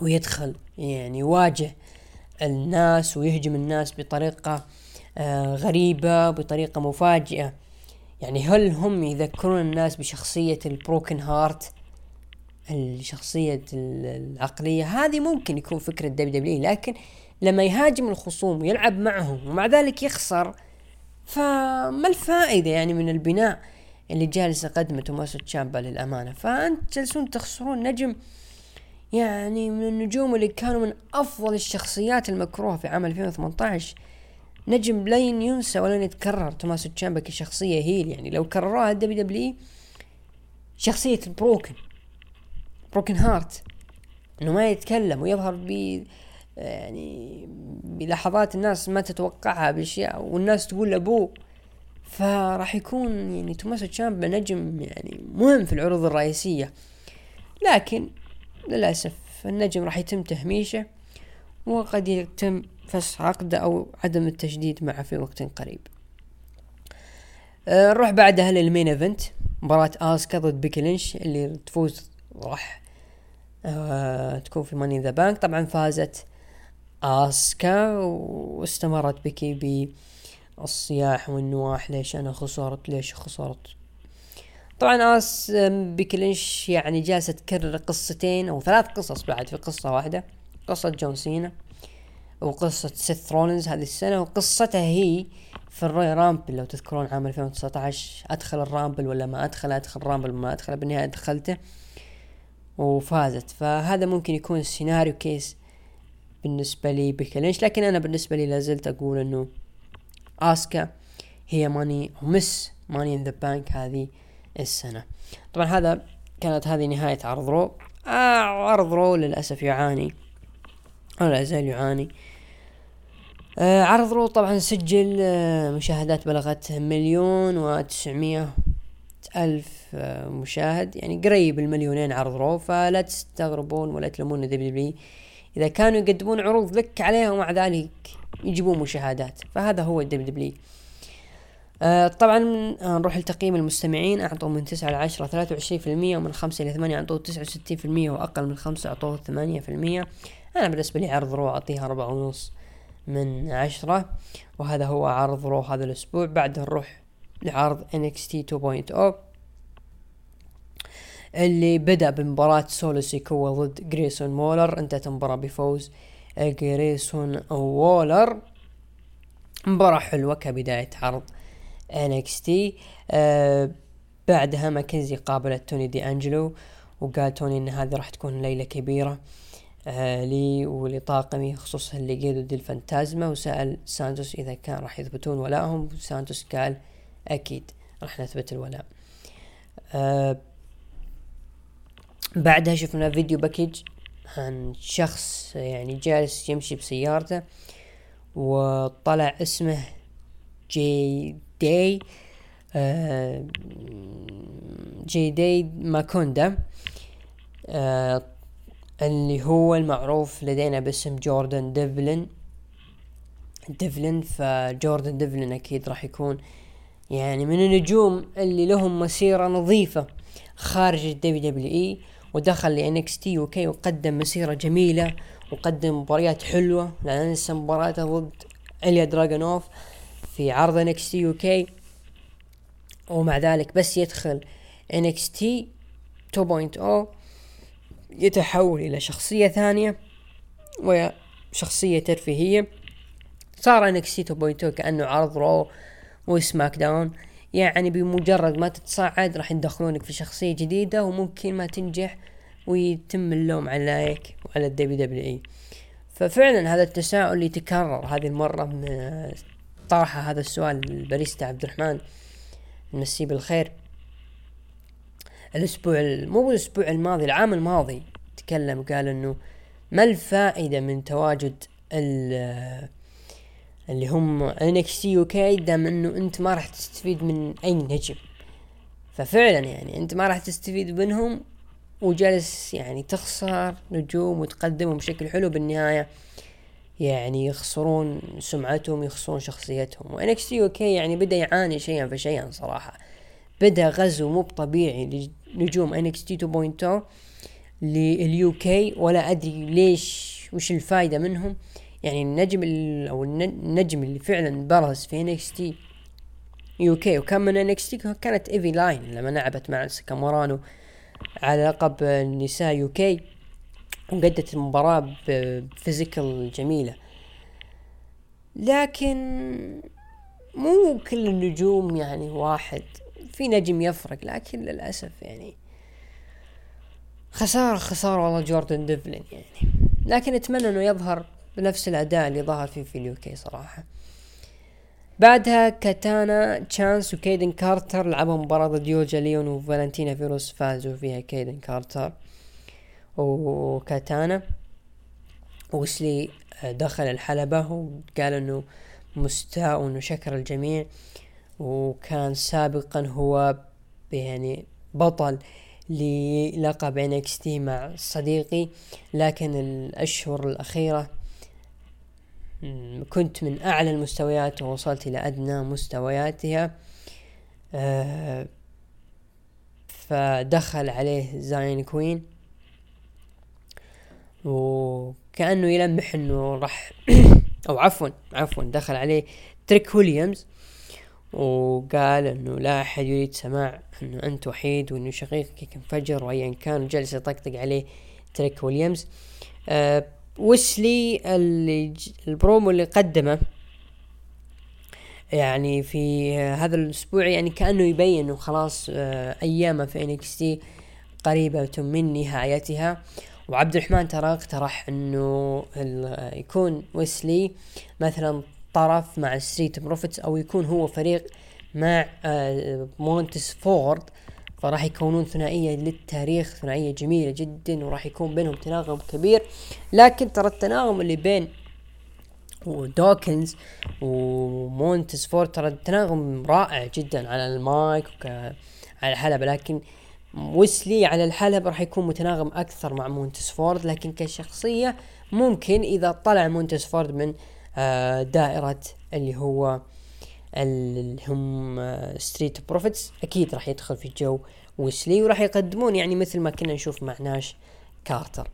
ويدخل يعني يواجه الناس ويهجم الناس بطريقة آه غريبة بطريقة مفاجئة؟ يعني هل هم يذكرون الناس بشخصية ال broken heart الشخصية العقلية؟ هذه ممكن يكون فكرة دبليو دبليو لكن لما يهاجم الخصوم ويلعب معهم ومع ذلك يخسر فما الفائدة يعني من البناء اللي جالس يقدمه توماسو تشامبا للأمانة. فأنت جالسون تخسرون نجم يعني من النجوم اللي كانوا من أفضل الشخصيات المكروهة في عام 2018 نجم لن ينسى ولن يتكرر. توماسو تشامبا كشخصية heel يعني. لو كرروها الدبليو دبليو شخصية broken broken heart إنه ما يتكلم ويظهر ب يعني بلحظات الناس ما تتوقعها بأشياء والناس تقول لأبوه فراح يكون يعني توماسو تشامبا نجم يعني مهم في العروض الرئيسية. لكن للأسف النجم راح يتم تهميشه وقد يتم فسخ عقده أو عدم التجديد معه في وقت قريب. أه، نروح بعدها لل main event مباراة آسكا ضد بيكي لينش اللي تفوز راح أه تكون في Money in the Bank. طبعا فازت آسكا واستمرت بيكي بالصياح والنواح ليش أنا خسرت؟ ليش خسرت؟ طبعا آس بيكي لينش يعني جالسة تكرر قصتين أو ثلاث قصص بعد في قصة واحدة قصة جون سينا وقصة سيث رولينز هذه السنة وقصتها هي في ال Royal Rumble. لو تذكرون عام 2019 أدخل ال Rumble ولا ما أدخل؟ أدخل Rumble ما أدخل؟ بالنهاية دخلته وفازت. فهذا ممكن يكون السيناريو case بالنسبة لي بيكي لينش لكن أنا بالنسبة لي لازلت أقول إنه اسكا هي Money Miss Money in the Bank هذه السنة. طبعا هذا كانت هذه نهاية عرض رو. آه عرض رو للأسف يعاني. ولا يزال يعاني. آه عرض رو طبعا سجل آه مشاهدات بلغت مليون وتسعمية ألف آه مشاهد. يعني قريب المليونين عرض رو. فلا تستغربون ولا تلومون دبليو إذا كانوا يقدمون عروض لك عليها ومع ذلك. يجيبون مشاهدات فهذا هو الدبليو دبليو. آه طبعا آه نروح لتقييم المستمعين أعطوا من تسعة لعشرة ثلاثة وعشرين في المية ومن خمسة لثمانية اعطوا تسعة وستين في المية وأقل من خمسة أعطوه ثمانية في المية. أنا بالنسبة لي عرض Raw أعطيها أربعة ونص من عشرة وهذا هو عرض Raw هذا الأسبوع. بعده نروح لعرض NXT 2.0 اللي بدأ بمباراة سولو سيكوا ضد جريسون وولر. انتهت المباراة بفوز جريسون وولر. مباراة حلوة كبداية عرض NXT آه بعدها ماكنزي قابلت توني دي أنجلو وقال توني إن هذه راح تكون ليلة كبيرة آه لي ولطاقمي خصوصا ليقادو ديل فانتازما وسأل سانتوس إذا كان راح يثبتون ولائهم سانتوس قال أكيد راح نثبت الولاء. آه بعدها شفنا video package عن شخص يعني جالس يمشي بسيارته وطلع اسمه جي دي جي دي ماكدونا اللي هو المعروف لدينا باسم جوردن ديفلن. ديفلن فجوردن ديفلن أكيد راح يكون يعني من النجوم اللي لهم مسيرة نظيفة خارج ال WWE ودخل ل NXT UK وقدم مسيرة جميلة وقدم مباريات حلوة. لا ننسى مباراته ضد اليا دراجونوف في عرض NXT UK ومع ذلك بس يدخل NXT 2.0 يتحول إلى شخصية ثانية وهي شخصية ترفيهية. صار NXT 2.0 كأنه عرض Raw و SmackDown. يعني بمجرد ما تتصاعد راح يدخلونك في شخصية جديدة وممكن ما تنجح ويتم اللوم عليك وعلى ال WWE. ففعلا هذا التساؤل يتكرر هذه المرة من طرح هذا السؤال الباريستا عبد الرحمن. نمسيه بالخير. الأسبوع مو الأسبوع الماضي العام الماضي تكلم قال إنه ما الفائدة من تواجد اللي هم NXT UK دام إنه أنت ما راح تستفيد من أي نجم. ففعلا يعني أنت ما راح تستفيد منهم وجالس يعني تخسر نجوم وتقدمهم بشكل حلو بالنهاية يعني يخسرون سمعتهم يخسرون شخصيتهم. و NXT UK يعني بدأ يعاني شيئا فشيئا صراحة. بدأ غزو مو طبيعي لنجوم NXT 2.0 لل UK ولا أدري ليش وش الفايدة منهم. يعني النجم أو النجم اللي فعلا برز في NXT UK وكان من NXT كانت ايفي نايل لما لعبت مع ساتومورا على لقب النساء UK وقدت المباراة ب physical جميلة. لكن مو كل النجوم يعني واحد. في نجم يفرق لكن للأسف يعني خسارة خسارة والله جوردن ديفلين يعني. لكن أتمنى إنه يظهر بنفس الأداء اللي ظهر فيه في ال UK صراحة. بعدها كاتانا تشانس وكيدن كارتر لعبوا مباراة ضد يوجا ليون وفالنتينا فيروس فازوا فيها كيدن كارتر وكاتانا وسلي دخل الحلبة وقال إنه مستاء وانه شكر الجميع. وكان سابقا هو يعني بطل للقب انكستي مع صديقي. لكن الأشهر الأخيرة كنت من أعلى المستويات ووصلت إلى أدنى مستوياتها. آه، فدخل عليه زاين كوين وكأنه يلمح إنه راح [coughs] أو عفوا عفوا دخل عليه تريك ويليامز وقال إنه لا أحد يريد سماع إنه أنت وحيد وإنه شقيقك انفجر وايا كان جلس يطقطق عليه تريك ويليامز أه ويسلي اللي البرومو اللي قدمه يعني في هذا الأسبوع يعني كأنه يبين إنه خلاص آه، أيامه في NXT قريبة من نهايتها. وعبد الرحمن ترى اقترح إنه يكون ويسلي مثلا طرف مع Street Profits أو يكون هو فريق مع آه، مونتس فورد. فراح يكونون ثنائية للتاريخ ثنائية جميلة جدا وراح يكون بينهم تناغم كبير. لكن ترى التناغم اللي بين ودوكنز ومونتس فورد ترى التناغم رائع جدا على المايك على الحلبة. لكن ويسلي على الحلبة راح يكون متناغم أكثر مع مونتس فورد. لكن كشخصية ممكن إذا طلع مونتس فورد من آه، دائرة اللي هو اللي هم Street آه، Profits أكيد راح يدخل في جو ويسلي وراح يقدمون. يعني مثل ما كنا نشوف مع ناش كارتر.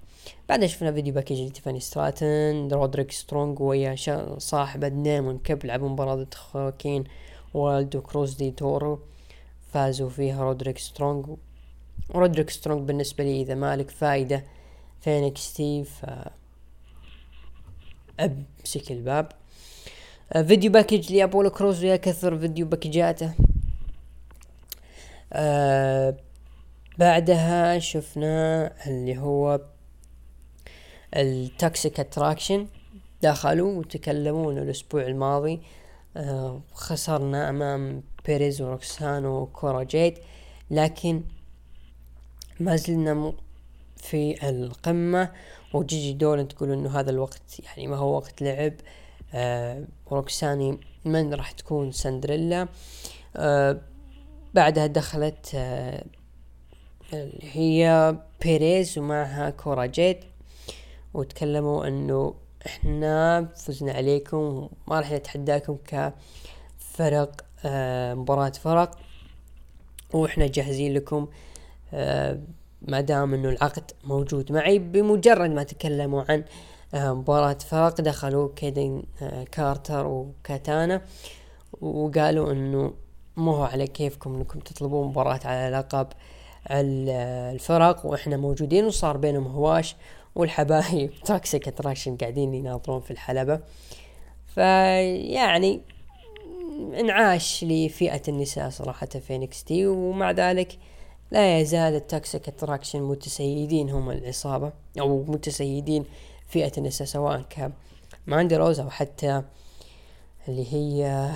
بعدها شفنا video package لتيفاني ستراتن رودريك سترونج ويا صاحبه ديمون كيمب لعبوا مباراة ضد خواكين وايلد وكروز ديل تورو. فازوا فيها رودريك سترونج ورودريك سترونج بالنسبة لي إذا مالك فايدة في NXT ف امسك الباب. video package لابولو كروز ويا كثر video package اته. آه بعدها شفنا اللي هو ال Toxic Attraction. دخلوا وتكلموا إنه الأسبوع الماضي آه خسرنا أمام بيريز وروكسانو وكورا جيد لكن ما زلنا في القمة. وجيجي دولن تقول إنه هذا الوقت يعني ما هو وقت لعب. آه روكساني من راح تكون سندريلا. آه بعدها دخلت آه هي بيريز ومعها كورا جيد وتكلموا إنه إحنا فزنا عليكم ما راح نتحداكم كفرق آه مباراة فرق وإحنا جاهزين لكم آه ما دام إنه العقد موجود معي بمجرد ما تكلموا عن آه مباراة فرق دخلوا كيدن آه كارتر وكاتانا وقالوا إنه مو هو على كيفكم إنكم تطلبون مباراة على لقب الفرق وإحنا موجودين وصار بينهم هواش والحبايب [laughs] Toxic Attraction قاعدين يناظرون في الحلبة. فيعني انعاش لفئة النساء صراحة في تي ومع ذلك لا يزال ال Toxic Attraction متسيدين هم العصابة أو متسيدين فئة النساء سواء كماندي روز أو حتى اللي هي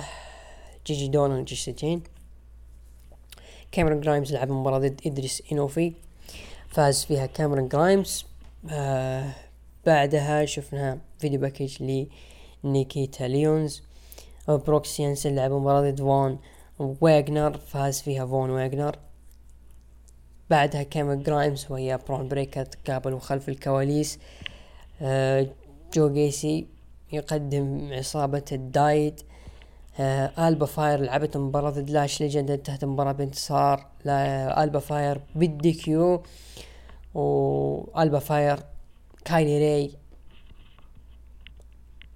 جيجي دون وجيسي جين كاميرون جرايمز لعب مباراة ضد إدريس إنوفي فاز فيها كاميرون جرايمز. آه بعدها شفنا video package لنيكيتا ليونز. بروكس ينسن لعب مباراة ضد فون واغنر فاز فيها فون واغنر. بعدها كاميرون جرايمز ويا برون بريكر تقابلوا خلف الكواليس. آه دو جيسي يقدم عصابة الدايت. آه آلبا فاير لعبت مباراة ضد لاش ليجند انتهت المباراة بانتصار. آلبا فاير بال DQ والبا فاير كايلي راي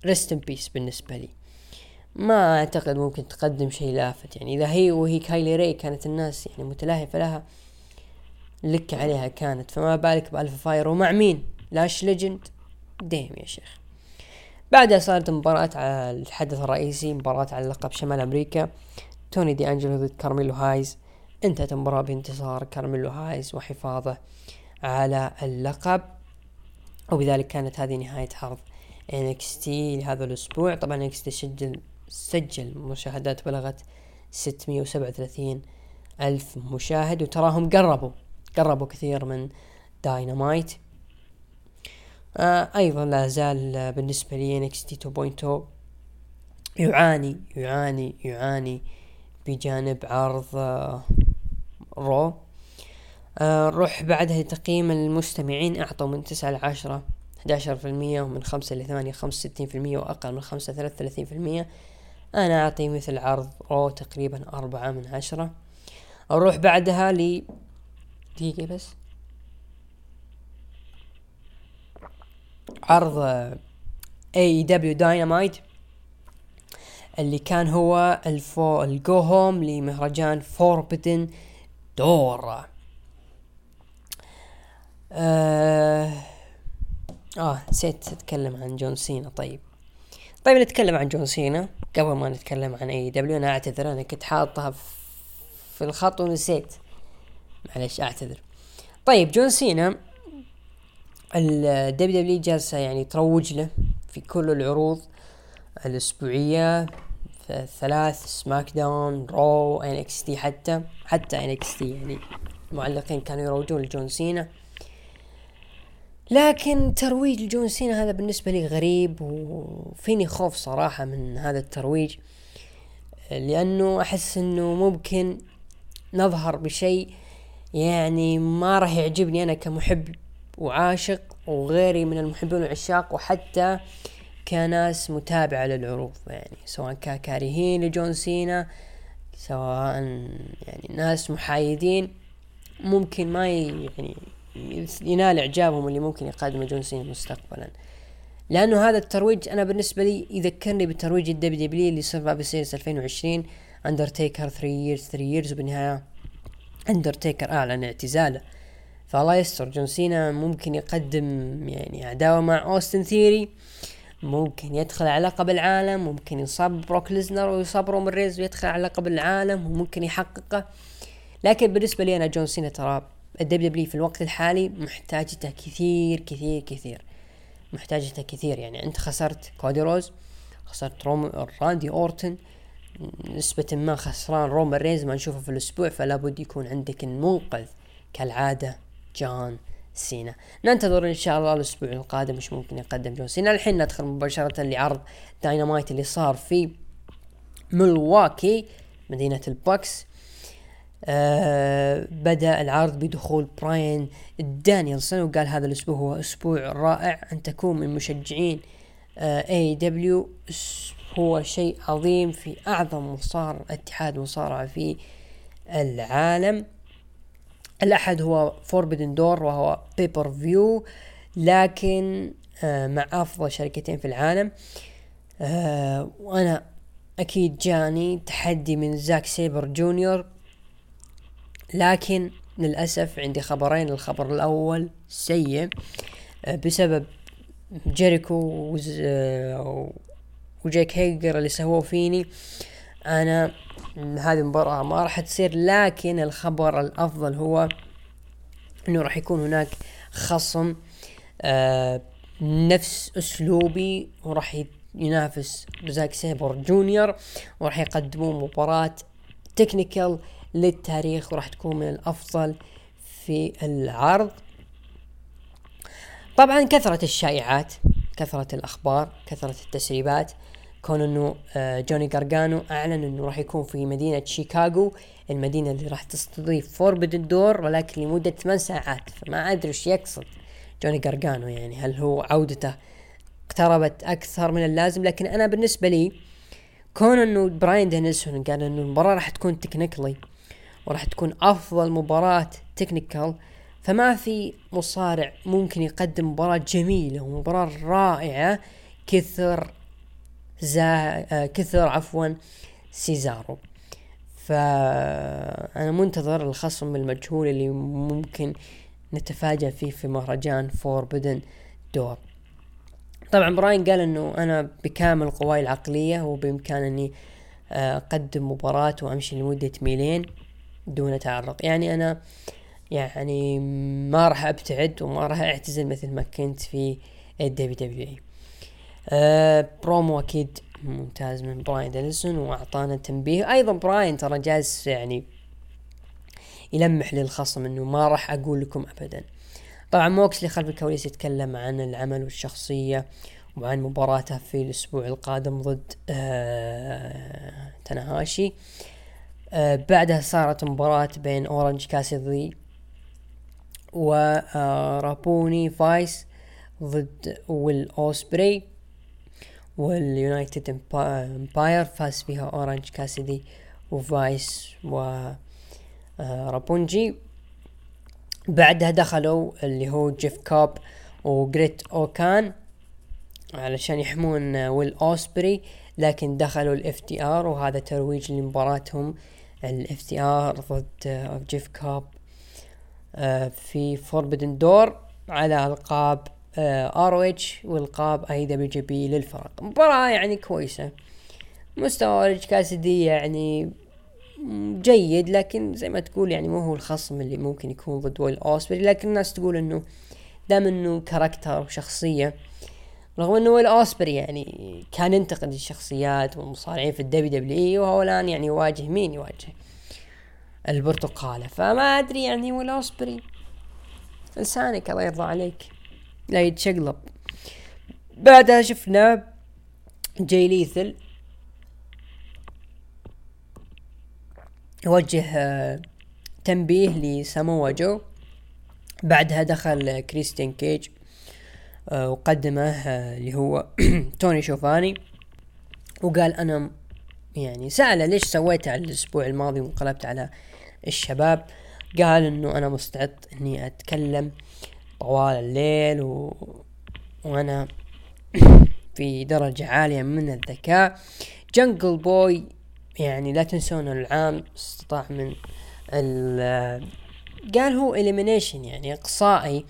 rest in peace بالنسبة لي. ما أعتقد ممكن تقدم شيء لآفت. يعني إذا هي وهي كايلي راي كانت الناس يعني متلاهفة لها لك عليها كانت. فما بالك بآلبا فاير. ومع مين؟ لاش ليجند. damn يا شيخ. بعدها صارت مباراة على الحدث الرئيسي مباراة على لقب شمال أمريكا. توني دي أنجلو ضد كارميلو هايز. انتهت المباراة بانتصار كارميلو هايز وحفاظه على اللقب. وبذلك كانت هذه نهاية عرض NXT لهذا الأسبوع. طبعا NXT سجل سجل مشاهدات بلغت 637 ألف مشاهد وتراهم قربوا قربوا كثير من داينامايت أيضا لا زال بالنسبة لي NXT 2.0 يعاني يعاني يعاني بجانب عرض آه رو. آه نروح بعدها تقييم المستمعين أعطوا من تسعة لعشرة 11% ومن خمسة لثمانية خمسة وستين في المية وأقل من خمسة ثلاثة وثلاثين في المية. أنا أعطي مثل عرض رو تقريبا أربعة من عشرة. أروح بعدها ل دقيقة بس. عرض AEW داينامايت اللي كان هو الفو ال go home لمهرجان Forbidden Door. آه, آه نسيت أتكلم عن جون سينا طيب. طيب نتكلم عن جون سينا. قبل ما نتكلم عن AEW أنا أعتذر أنا كنت حاطها في الخط ونسيت. معلش أعتذر. طيب جون سينا ال WWE جالسة يعني تروج له في كل العروض الأسبوعية ثلاث سماك داون رو NXT حتى حتى NXT يعني المعلقين كانوا يروجون لجون سينا. لكن ترويج جون سينا هذا بالنسبة لي غريب وفيني خوف صراحة من هذا الترويج لأنه أحس أنه ممكن نظهر بشيء يعني ما راح يعجبني أنا كمحب وعاشق وغيري من المحبين والعشاق وحتى كناس متابعة للعروض يعني سواء ككارهين لجون سينا سواء يعني ناس محايدين ممكن ما يعني ينال إعجابهم اللي ممكن يقدمه جون سينا مستقبلا. لأنه هذا الترويج أنا بالنسبة لي يذكرني بترويج ال WWE اللي صار بسيرفايفر سيريس 2020 اندرتيكر 30 years 30 years وبالنهاية اندرتيكر أعلن اعتزاله. فالله يستر. جون سينا ممكن يقدم يعني عداوة مع أوستن ثيري ممكن يدخل على لقب العالم ممكن يصاب بروك ليزنر ويصاب رومان ريز ويدخل على لقب العالم وممكن يحققه. لكن بالنسبة لي أنا جون سينا ترى ال WWE في الوقت الحالي محتاجته كثير كثير كثير. محتاجته كثير. يعني أنت خسرت كودي روز خسرت روم راندي أورتن نسبة ما خسران رومان ريز ما نشوفه في الأسبوع فلا بد يكون عندك المنقذ كالعادة. جون سينا. ننتظر إن شاء الله الأسبوع القادم وش ممكن يقدم جون سينا. الحين ندخل مباشرة لعرض داينامايت اللي صار في ملواكي مدينة ال Bucks آه بدأ العرض بدخول براين دانيلسون وقال هذا الأسبوع هو أسبوع رائع. أن تكون من مشجعين آه AEW هو شيء عظيم في أعظم مصار اتحاد مصارعة في العالم. الأحد هو Forbidden Door وهو pay-per-view لكن آه مع أفضل شركتين في العالم. آه وأنا أكيد جاني تحدي من زاك سيبر جونيور. لكن للأسف عندي خبرين الخبر الأول سيء آه، بسبب جيريكو وجيك هيجر اللي سووه فيني. أنا هذه المباراة ما راح تصير لكن الخبر الأفضل هو أنه راح يكون هناك خصم آه نفس أسلوبي وراح ينافس زاك سيبر جونيور وراح يقدمون مباراة technical للتاريخ وراح تكون من الأفضل في العرض. طبعا كثرة الشائعات كثرة الأخبار كثرة التسريبات كون إنه آه، جوني جارجانو أعلن إنه راح يكون في مدينة شيكاغو المدينة اللي راح تستضيف Forbidden Door ولكن لمدة 8 ساعات فما أدري إيش يقصد جوني جارجانو يعني هل هو عودته اقتربت أكثر من اللازم؟ لكن أنا بالنسبة لي كون إنه براين دانيلسون قال إنه المباراة راح تكون technically وراح تكون أفضل مباراة technical فما في مصارع ممكن يقدم مباراة جميلة ومباراة رائعة كثر زا آه، كثر عفوا سيزارو. فأنا منتظر الخصم المجهول اللي ممكن نتفاجأ فيه في مهرجان Forbidden Door. طبعا براين قال إنه أنا بكامل قواي العقلية وبامكانني آه، أقدم مباراة وأمشي لمدة ميلين دون تعرق يعني أنا يعني ما راح أبتعد وما راح أعتزل مثل ما كنت في ال WWE. promo أكيد ممتاز من براين دانيلسون وأعطانا تنبيه. أيضا براين ترى جالس يعني يلمح للخصم إنه ما راح أقول لكم ابدا. طبعا موكسلي خلف الكواليس يتكلم عن العمل والشخصية وعن مباراته في الأسبوع القادم ضد آه تناهاشي. آه بعدها صارت مباراة بين أورنج كاسيدي وروبونجي فايس ضد ويل أوسبري. وال United Empire فاز فيها اورنج كاسيدي وفايس و رابونجي. بعدها دخلوا اللي هو جيف كوب وجريت أوكان علشان يحمون ويل أوسبري لكن دخلوا ال FTR وهذا ترويج لمباراتهم. ال FTR ضد جيف كوب في Forbidden Door على ألقاب ROH والقاب IWGP للفرق. مباراة يعني كويسة. مستوى اورنج كاسيدي يعني جيد لكن زي ما تقول يعني مو هو الخصم اللي ممكن يكون ضد ويل أوسبري. لكن الناس تقول إنه دام إنه character وشخصية رغم إنه ويل أوسبري يعني كان ينتقد الشخصيات والمصارعين في ال WWE وهو الآن يعني يواجه مين يواجه؟ البرتقالة. فما أدري يعني ويل أوسبري. لسانك الله يرضى عليك. لا يتشقلب. بعدها شفنا جاي ليثال يوجه آه، تنبيه لساموا جو بعدها دخل كريستيان كيج آه، وقدمه آه، اللي هو [clears throat] توني شوفاني. وقال أنا يعني سأله ليش سويت الأسبوع الماضي وانقلبت على الشباب؟ قال إنه أنا مستعد إني أتكلم طوال الليل و... وأنا [coughs] في درجة عالية من الذكاء. جنجل بوي يعني لا تنسون العام استطاع من ال قال هو elimination يعني إقصائي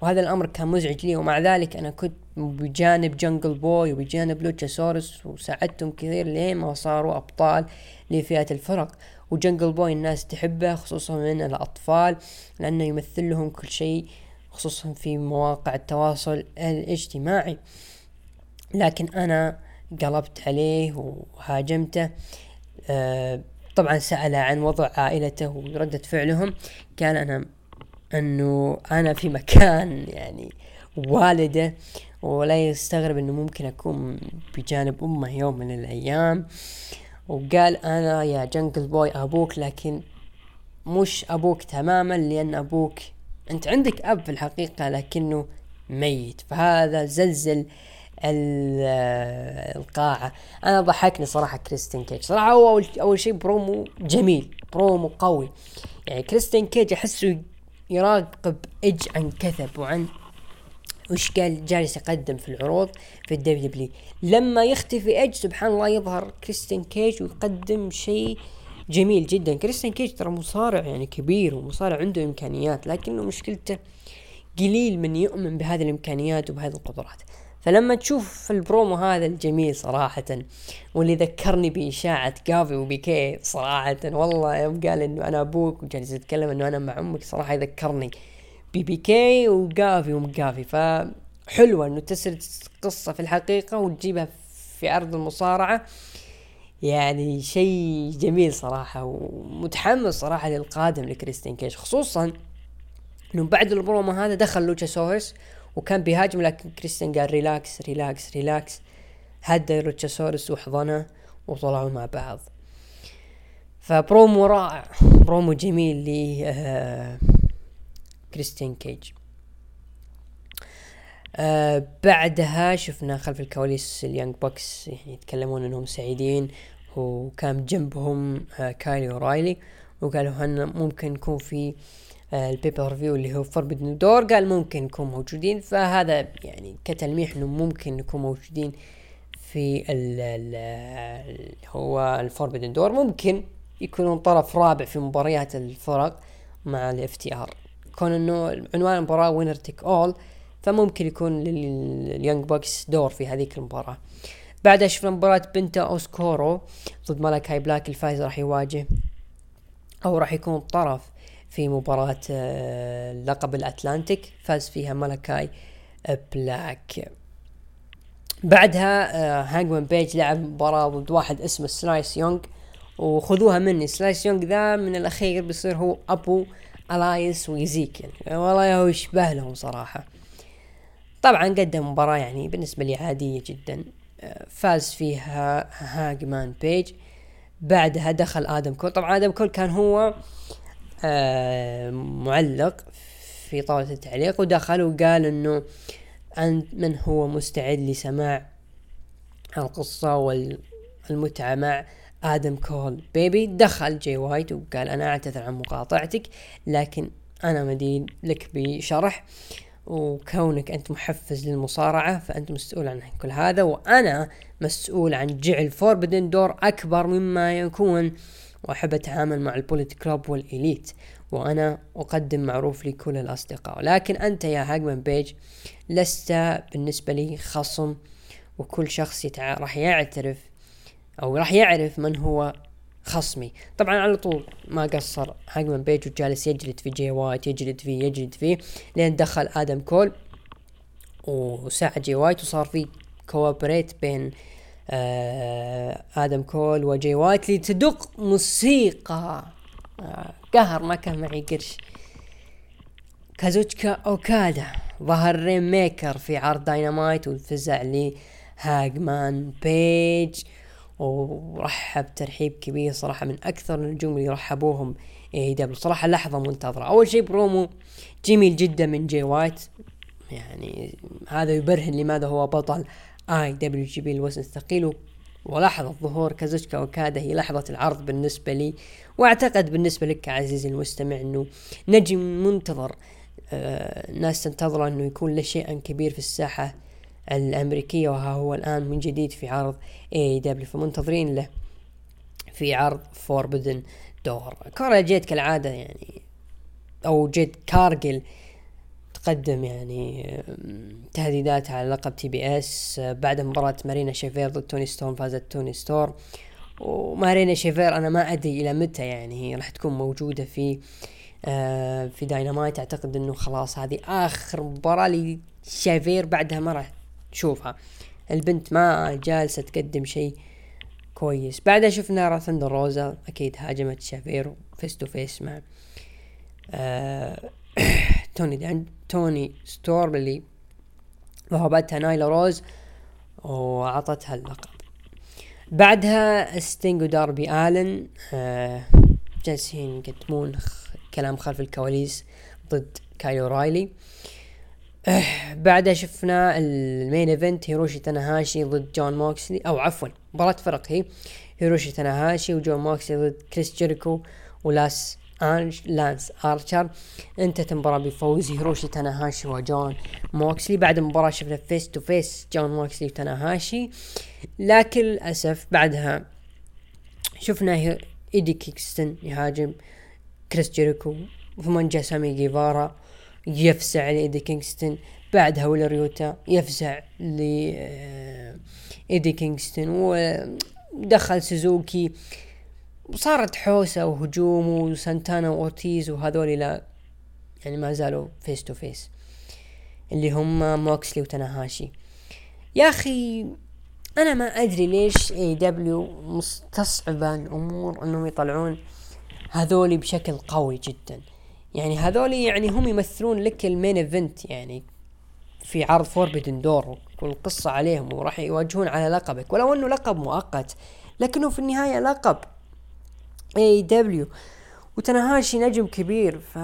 وهذا الأمر كان مزعج لي. ومع ذلك أنا كنت بجانب جنجل بوي وبجانب لوتشاسورس وساعدتهم كثير لين ما صاروا أبطال لفئة الفرق. وجنجل بوي الناس تحبه خصوصا من الأطفال لأنه يمثل لهم كل شيء خصوصا في مواقع التواصل الاجتماعي. لكن أنا قلبت عليه وهاجمته. أه طبعا سأل عن وضع عائلته وردة فعلهم. كان أنا أنه أنا في مكان يعني والده ولا يستغرب أنه ممكن أكون بجانب أمه يوم من الأيام. وقال أنا يا جنجل بوي أبوك لكن مش أبوك تماما لأن أبوك انت عندك اب في الحقيقة لكنه ميت فهذا زلزل القاعة. أنا ضحكني صراحة كريستين كيج. صراحة هو اول, أول شيء برومو جميل برومو قوي. يعني كريستين كيج أحسه يراقب ايج عن كثب وعن وش قال جالس يقدم في العروض في ال WW لما يختفي ايج سبحان الله يظهر كريستين كيج ويقدم شيء جميل جدا. كريستين كيج ترى مصارع يعني كبير ومصارع عنده إمكانيات لكنه مشكلته قليل من يؤمن بهذه الإمكانيات وبهذه القدرات. فلما تشوف البرومو هذا الجميل صراحة واللي ذكرني بإشاعة كافي وبيكي صراحة والله يوم قال إنه أنا أبوك وجالس يتكلم إنه أنا مع أمك صراحة يذكرني بي بي كي وقافي ومقافي فحلوة إنه تسرد قصة في الحقيقة وتجيبها في عرض المصارعة. يعني شيء جميل صراحة ومتحمس صراحة للقادم لكريستين كيج خصوصا إنه بعد البرومو هذا دخل لوتشا سورس وكان بيهاجم لكن كريستيان قال relax relax relax هدى لوتشاسورس وحضنه وطلعوا مع بعض. فبرومو رائع برومو جميل ل آه كريستيان كيج. آه بعدها شفنا خلف الكواليس ال Young Bucks يعني يتكلمون إنهم سعيدين وكان جنبهم آه كايل اورايلي وقالوا هن ممكن يكون في آه ال pay-per-view اللي هو Forbidden Door قال ممكن نكون موجودين. فهذا يعني كتلميح إنه ممكن نكون موجودين في ال ال هو ال Forbidden Door ممكن يكونون طرف رابع في مباريات الفرق مع ال FTR. كون إنه عنوان المباراة winner take all فممكن يكون لل Young Bucks دور في هذيك المباراة. بعدها شفنا مباراة بنتا أوسكورو ضد ملكاي بلاك الفايز راح يواجه أو راح يكون طرف في مباراة آه، لقب الأتلانتيك فاز فيها ملكاي بلاك. بعدها آه، هانجمان بيج لعب مباراة ضد واحد اسمه سايلس يونغ وخذوها مني. سلايس يونغ ذا من الأخير بيصير هو أبو إلايس وإيزيكيل والله يشبه لهم صراحة. طبعا قدم مباراة يعني بالنسبة لي عادية جدا. فاز فيها هاجمان بيج. بعدها دخل آدم كول. طبعا آدم كول كان هو آه، معلق في طاولة التعليق ودخل وقال إنه أنت من هو مستعد لسماع القصة والمتعة مع آدم كول. Bay Bay دخل جي وايت وقال أنا أعتذر عن مقاطعتك لكن أنا مدين لك بشرح. وكونك أنت محفز للمصارعة فأنت مسؤول عن كل هذا وأنا مسؤول عن جعل Forbidden Door أكبر مما يكون وأحب أتعامل مع ال Bullet Club وال Elite وأنا أقدم معروف لكل الأصدقاء. لكن أنت يا هاجمان بيج لست بالنسبة لي خصم وكل شخص يتع... راح يعترف أو راح يعرف من هو خصمي. طبعا على طول ما قصر. هاجمان بيج وجالس يجلد في جي وايت يجلد فيه يجلد فيه لين دخل آدم كول وساعد جي وايت وصار في cooperate بين آه آدم كول وجي وايت لتدق موسيقى. آه قهر ما كان معي قرش. كازوتشيكا أوكادا ظهر Rainmaker في عرض داينامايت والفزع لهاجمان بيج. ورحب ترحيب كبير صراحة من أكثر النجوم اللي رحبوهم AEW. صراحة لحظة منتظرة. أول شيء برومو جميل جدا من جي وايت. يعني هذا يبرهن لماذا هو بطل IWGP الوزن الثقيل ولحظة ظهور كازوتشيكا أوكادا هي لحظة العرض بالنسبة لي. وأعتقد بالنسبة لك عزيزي المستمع إنه نجم منتظر آه ناس تنتظر إنه يكون له شيئا كبير في الساحة. الأمريكية وها هو الآن من جديد في عرض AEW فمنتظرين له في عرض Forbidden Door كورا جيد كالعادة يعني أو جيد كارجل تقدم يعني تهديدات على لقب TBS بعد مباراة مارينا شيفير ضد توني ستورم فازت توني ستورم ومارينا شيفير أنا ما أدري إلى متى يعني هي راح تكون موجودة في آه في داينامايت أعتقد إنه خلاص هذه آخر مباراة لشيفير بعدها ما راح تشوفها. البنت ما جالسة تقدم شيء كويس. بعدها شفنا ثندر روزا أكيد هاجمت شافير face to face مع آه [clears throat] توني دان توني ستورم اللي وهبتها نايلا روز وعطتها اللقب. بعدها ستينج وداربي آلن آه جالسين يقدمون كلام خلف الكواليس ضد كايل أورايلي. آه بعدها شفنا ال main event هيروشي تاناهاشي ضد جون موكسلي أو عفوا مباراة فرق هي هيروشي تاناهاشي وجون موكسلي ضد كريس جيريكو ولاس أنج لانس آرشر. انتهت المباراة بفوز هيروشي تاناهاشي وجون موكسلي بعد المباراة شفنا face to face جون موكسلي وتاناهاشي لكن للأسف بعدها شفنا إيدي كينغستون يهاجم كريس جيريكو ثم جاء سامي جيفارا. يفزع لإيدي كينغستون. بعدها ويلر يوتا يفزع ل إيدي كينغستون. ودخل سوزوكي. وصارت حوسة وهجوم وسانتانا وأورتيز وهذول لا يعني ما زالوا face to face اللي هم موكسلي وتاناهاشي. يا أخي أنا ما أدري ليش AEW مستصعبة الأمور إنهم يطلعون هذولي بشكل قوي جدا. يعني هذولي يعني هم يمثلون لك ال main event يعني في عرض Forbidden Door والقصة عليهم وراح يواجهون على لقبك. ولو إنه لقب مؤقت لكنه في النهاية لقب. AEW وتاناهاشي نجم كبير ف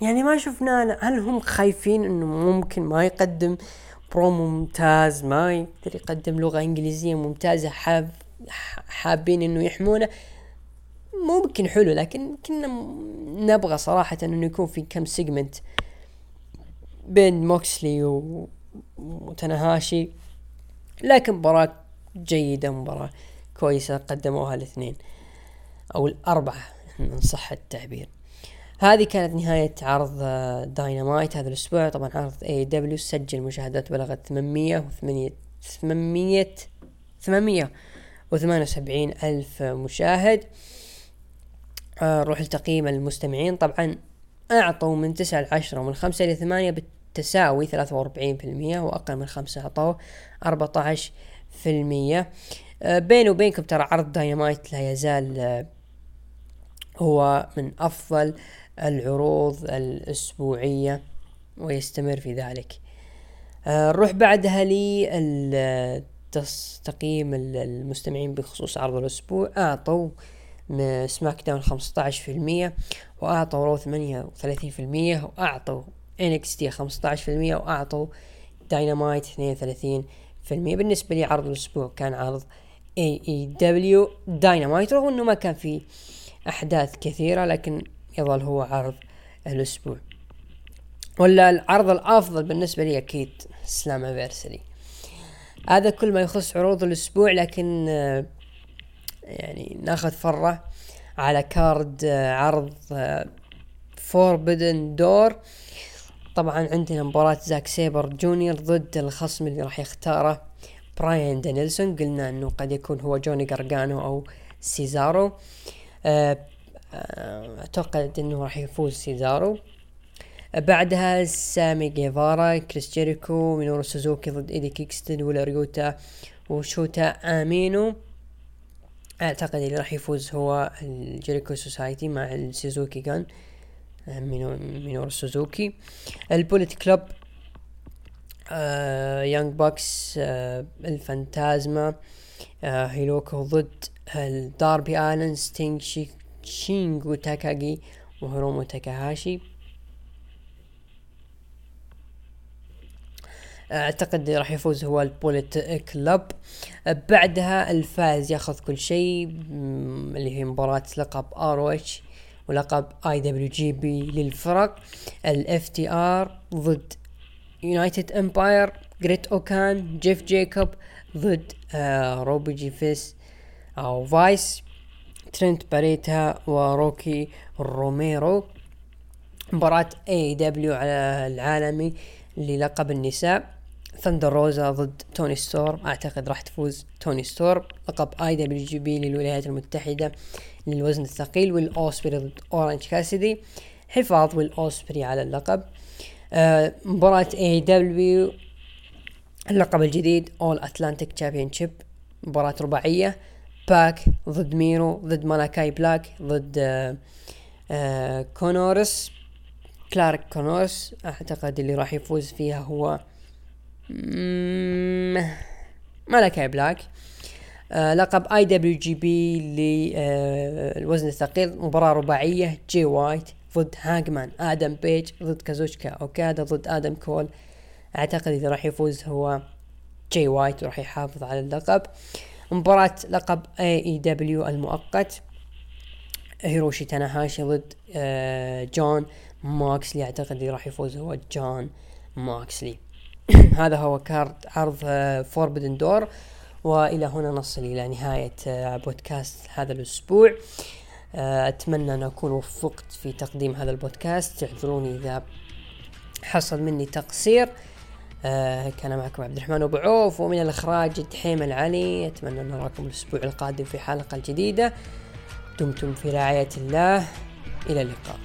يعني ما شفنا هل هم خايفين إنه ممكن ما يقدم برومو ممتاز ما يقدر يقدم لغة إنجليزية ممتازة حاب حابين إنه يحمونه؟ ممكن حلو لكن كنا نبغى صراحة إنه يكون في كم segment بين موكسلي و... وتاناهاشي لكن مباراة جيدة مباراة كويسة قدموها الاثنين أو الأربعة ان صح التعبير. هذه كانت نهاية عرض داينامايت هذا الأسبوع. طبعا عرض AEW سجل مشاهدات بلغت 800 800 800 878 ألف مشاهد. آه، نروح لتقييم المستمعين. طبعا أعطوا من تسعة لعشرة ومن خمسة إلى ثمانية بالتساوي ثلاثة وأربعين في المية وأقل من خمسة أعطوا أربعة عشر في المية. آه، بيني وبينكم ترى عرض داينامايت لا يزال آه، هو من أفضل العروض الأسبوعية ويستمر في ذلك. نروح بعدها لي تقييم المستمعين بخصوص عرض الأسبوع. أعطوا SmackDown 15% وأعطوا Raw 38% وأعطوا NXT 15% وأعطوا داينامايت 32% بالنسبة لي عرض الأسبوع كان عرض AEW Dynamite رغم إنه ما كان في أحداث كثيرة لكن يظل هو عرض الأسبوع. ولا العرض الأفضل بالنسبة لي أكيد Slammiversary هذا كل ما يخص عروض الأسبوع لكن يعني ناخذ فرة على card آه، عرض Forbidden آه، Door طبعا عندنا مباراة زاك سيبر جونيور ضد الخصم اللي راح يختاره براين دانيلسون. قلنا إنه قد يكون هو جوني جارجانو أو سيزارو. آه، أعتقد إنه راح يفوز سيزارو. بعدها سامي جيفارا كريس جيريكو مينورو سوزوكي ضد إيدي كينغستون ويلر يوتا وشوتا أومينو. أعتقد اللي راح يفوز هو ال Jericho Society مع السوزوكي جان مينور سوزوكي. ال Bullet Club آه Young Bucks آه إل فانتازمو آه هيكوليو ضد الداربي ألين ستينج شينغو تاكاجي وهرومو تاكاهاشي. أعتقد راح يفوز هو ال Bullet Club. بعدها الفائز ياخذ كل شيء اللي هي مباراة لقب ROH ولقب IWGP للفرق. ال FTR ضد United Empire جريت أوكان جيف كوب ضد آه Roppongi Vice أو Vice ترنت باريتا وروكي روميرو. مباراة AEW على العالمي للقب النساء. ثندر روزا ضد توني ستورم أعتقد راح تفوز توني ستورم لقب IWGP للولايات المتحدة للوزن الثقيل ويل أوسبري ضد اورانج كاسيدي حفاظ ويل أوسبري على اللقب. آه مباراة AEW اللقب الجديد All-Atlantic Championship مباراة رباعية. باك ضد ميرو ضد مالاكاي بلاك ضد كونورز كلارك كونورز أعتقد اللي راح يفوز فيها هو مالاكاي بلاك آه لقب IWGP للوزن الثقيل مباراة رباعية جي وايت ضد هانجمان آدم بيج ضد كازوتشيكا اوكادا ضد آدم كول أعتقد إذا راح يفوز هو جي وايت وراح يحافظ على اللقب. مباراة لقب AEW المؤقت هيروشي تاناهاشي ضد آه جون موكسلي. أعتقد اللي راح يفوز هو جون موكسلي. [coughs] هذا هو card عرض Forbidden Door وإلى هنا نصل إلى نهاية آه بودكاست هذا الأسبوع. آه أتمنى أن أكون وفقت في تقديم هذا البودكاست. اعذروني إذا حصل مني تقصير. آه كان معكم عبد الرحمن أبو عوف ومن الإخراج دحيم العلي. أتمنى أن نراكم الأسبوع القادم في حلقة جديدة. دمتم في رعاية الله. إلى اللقاء.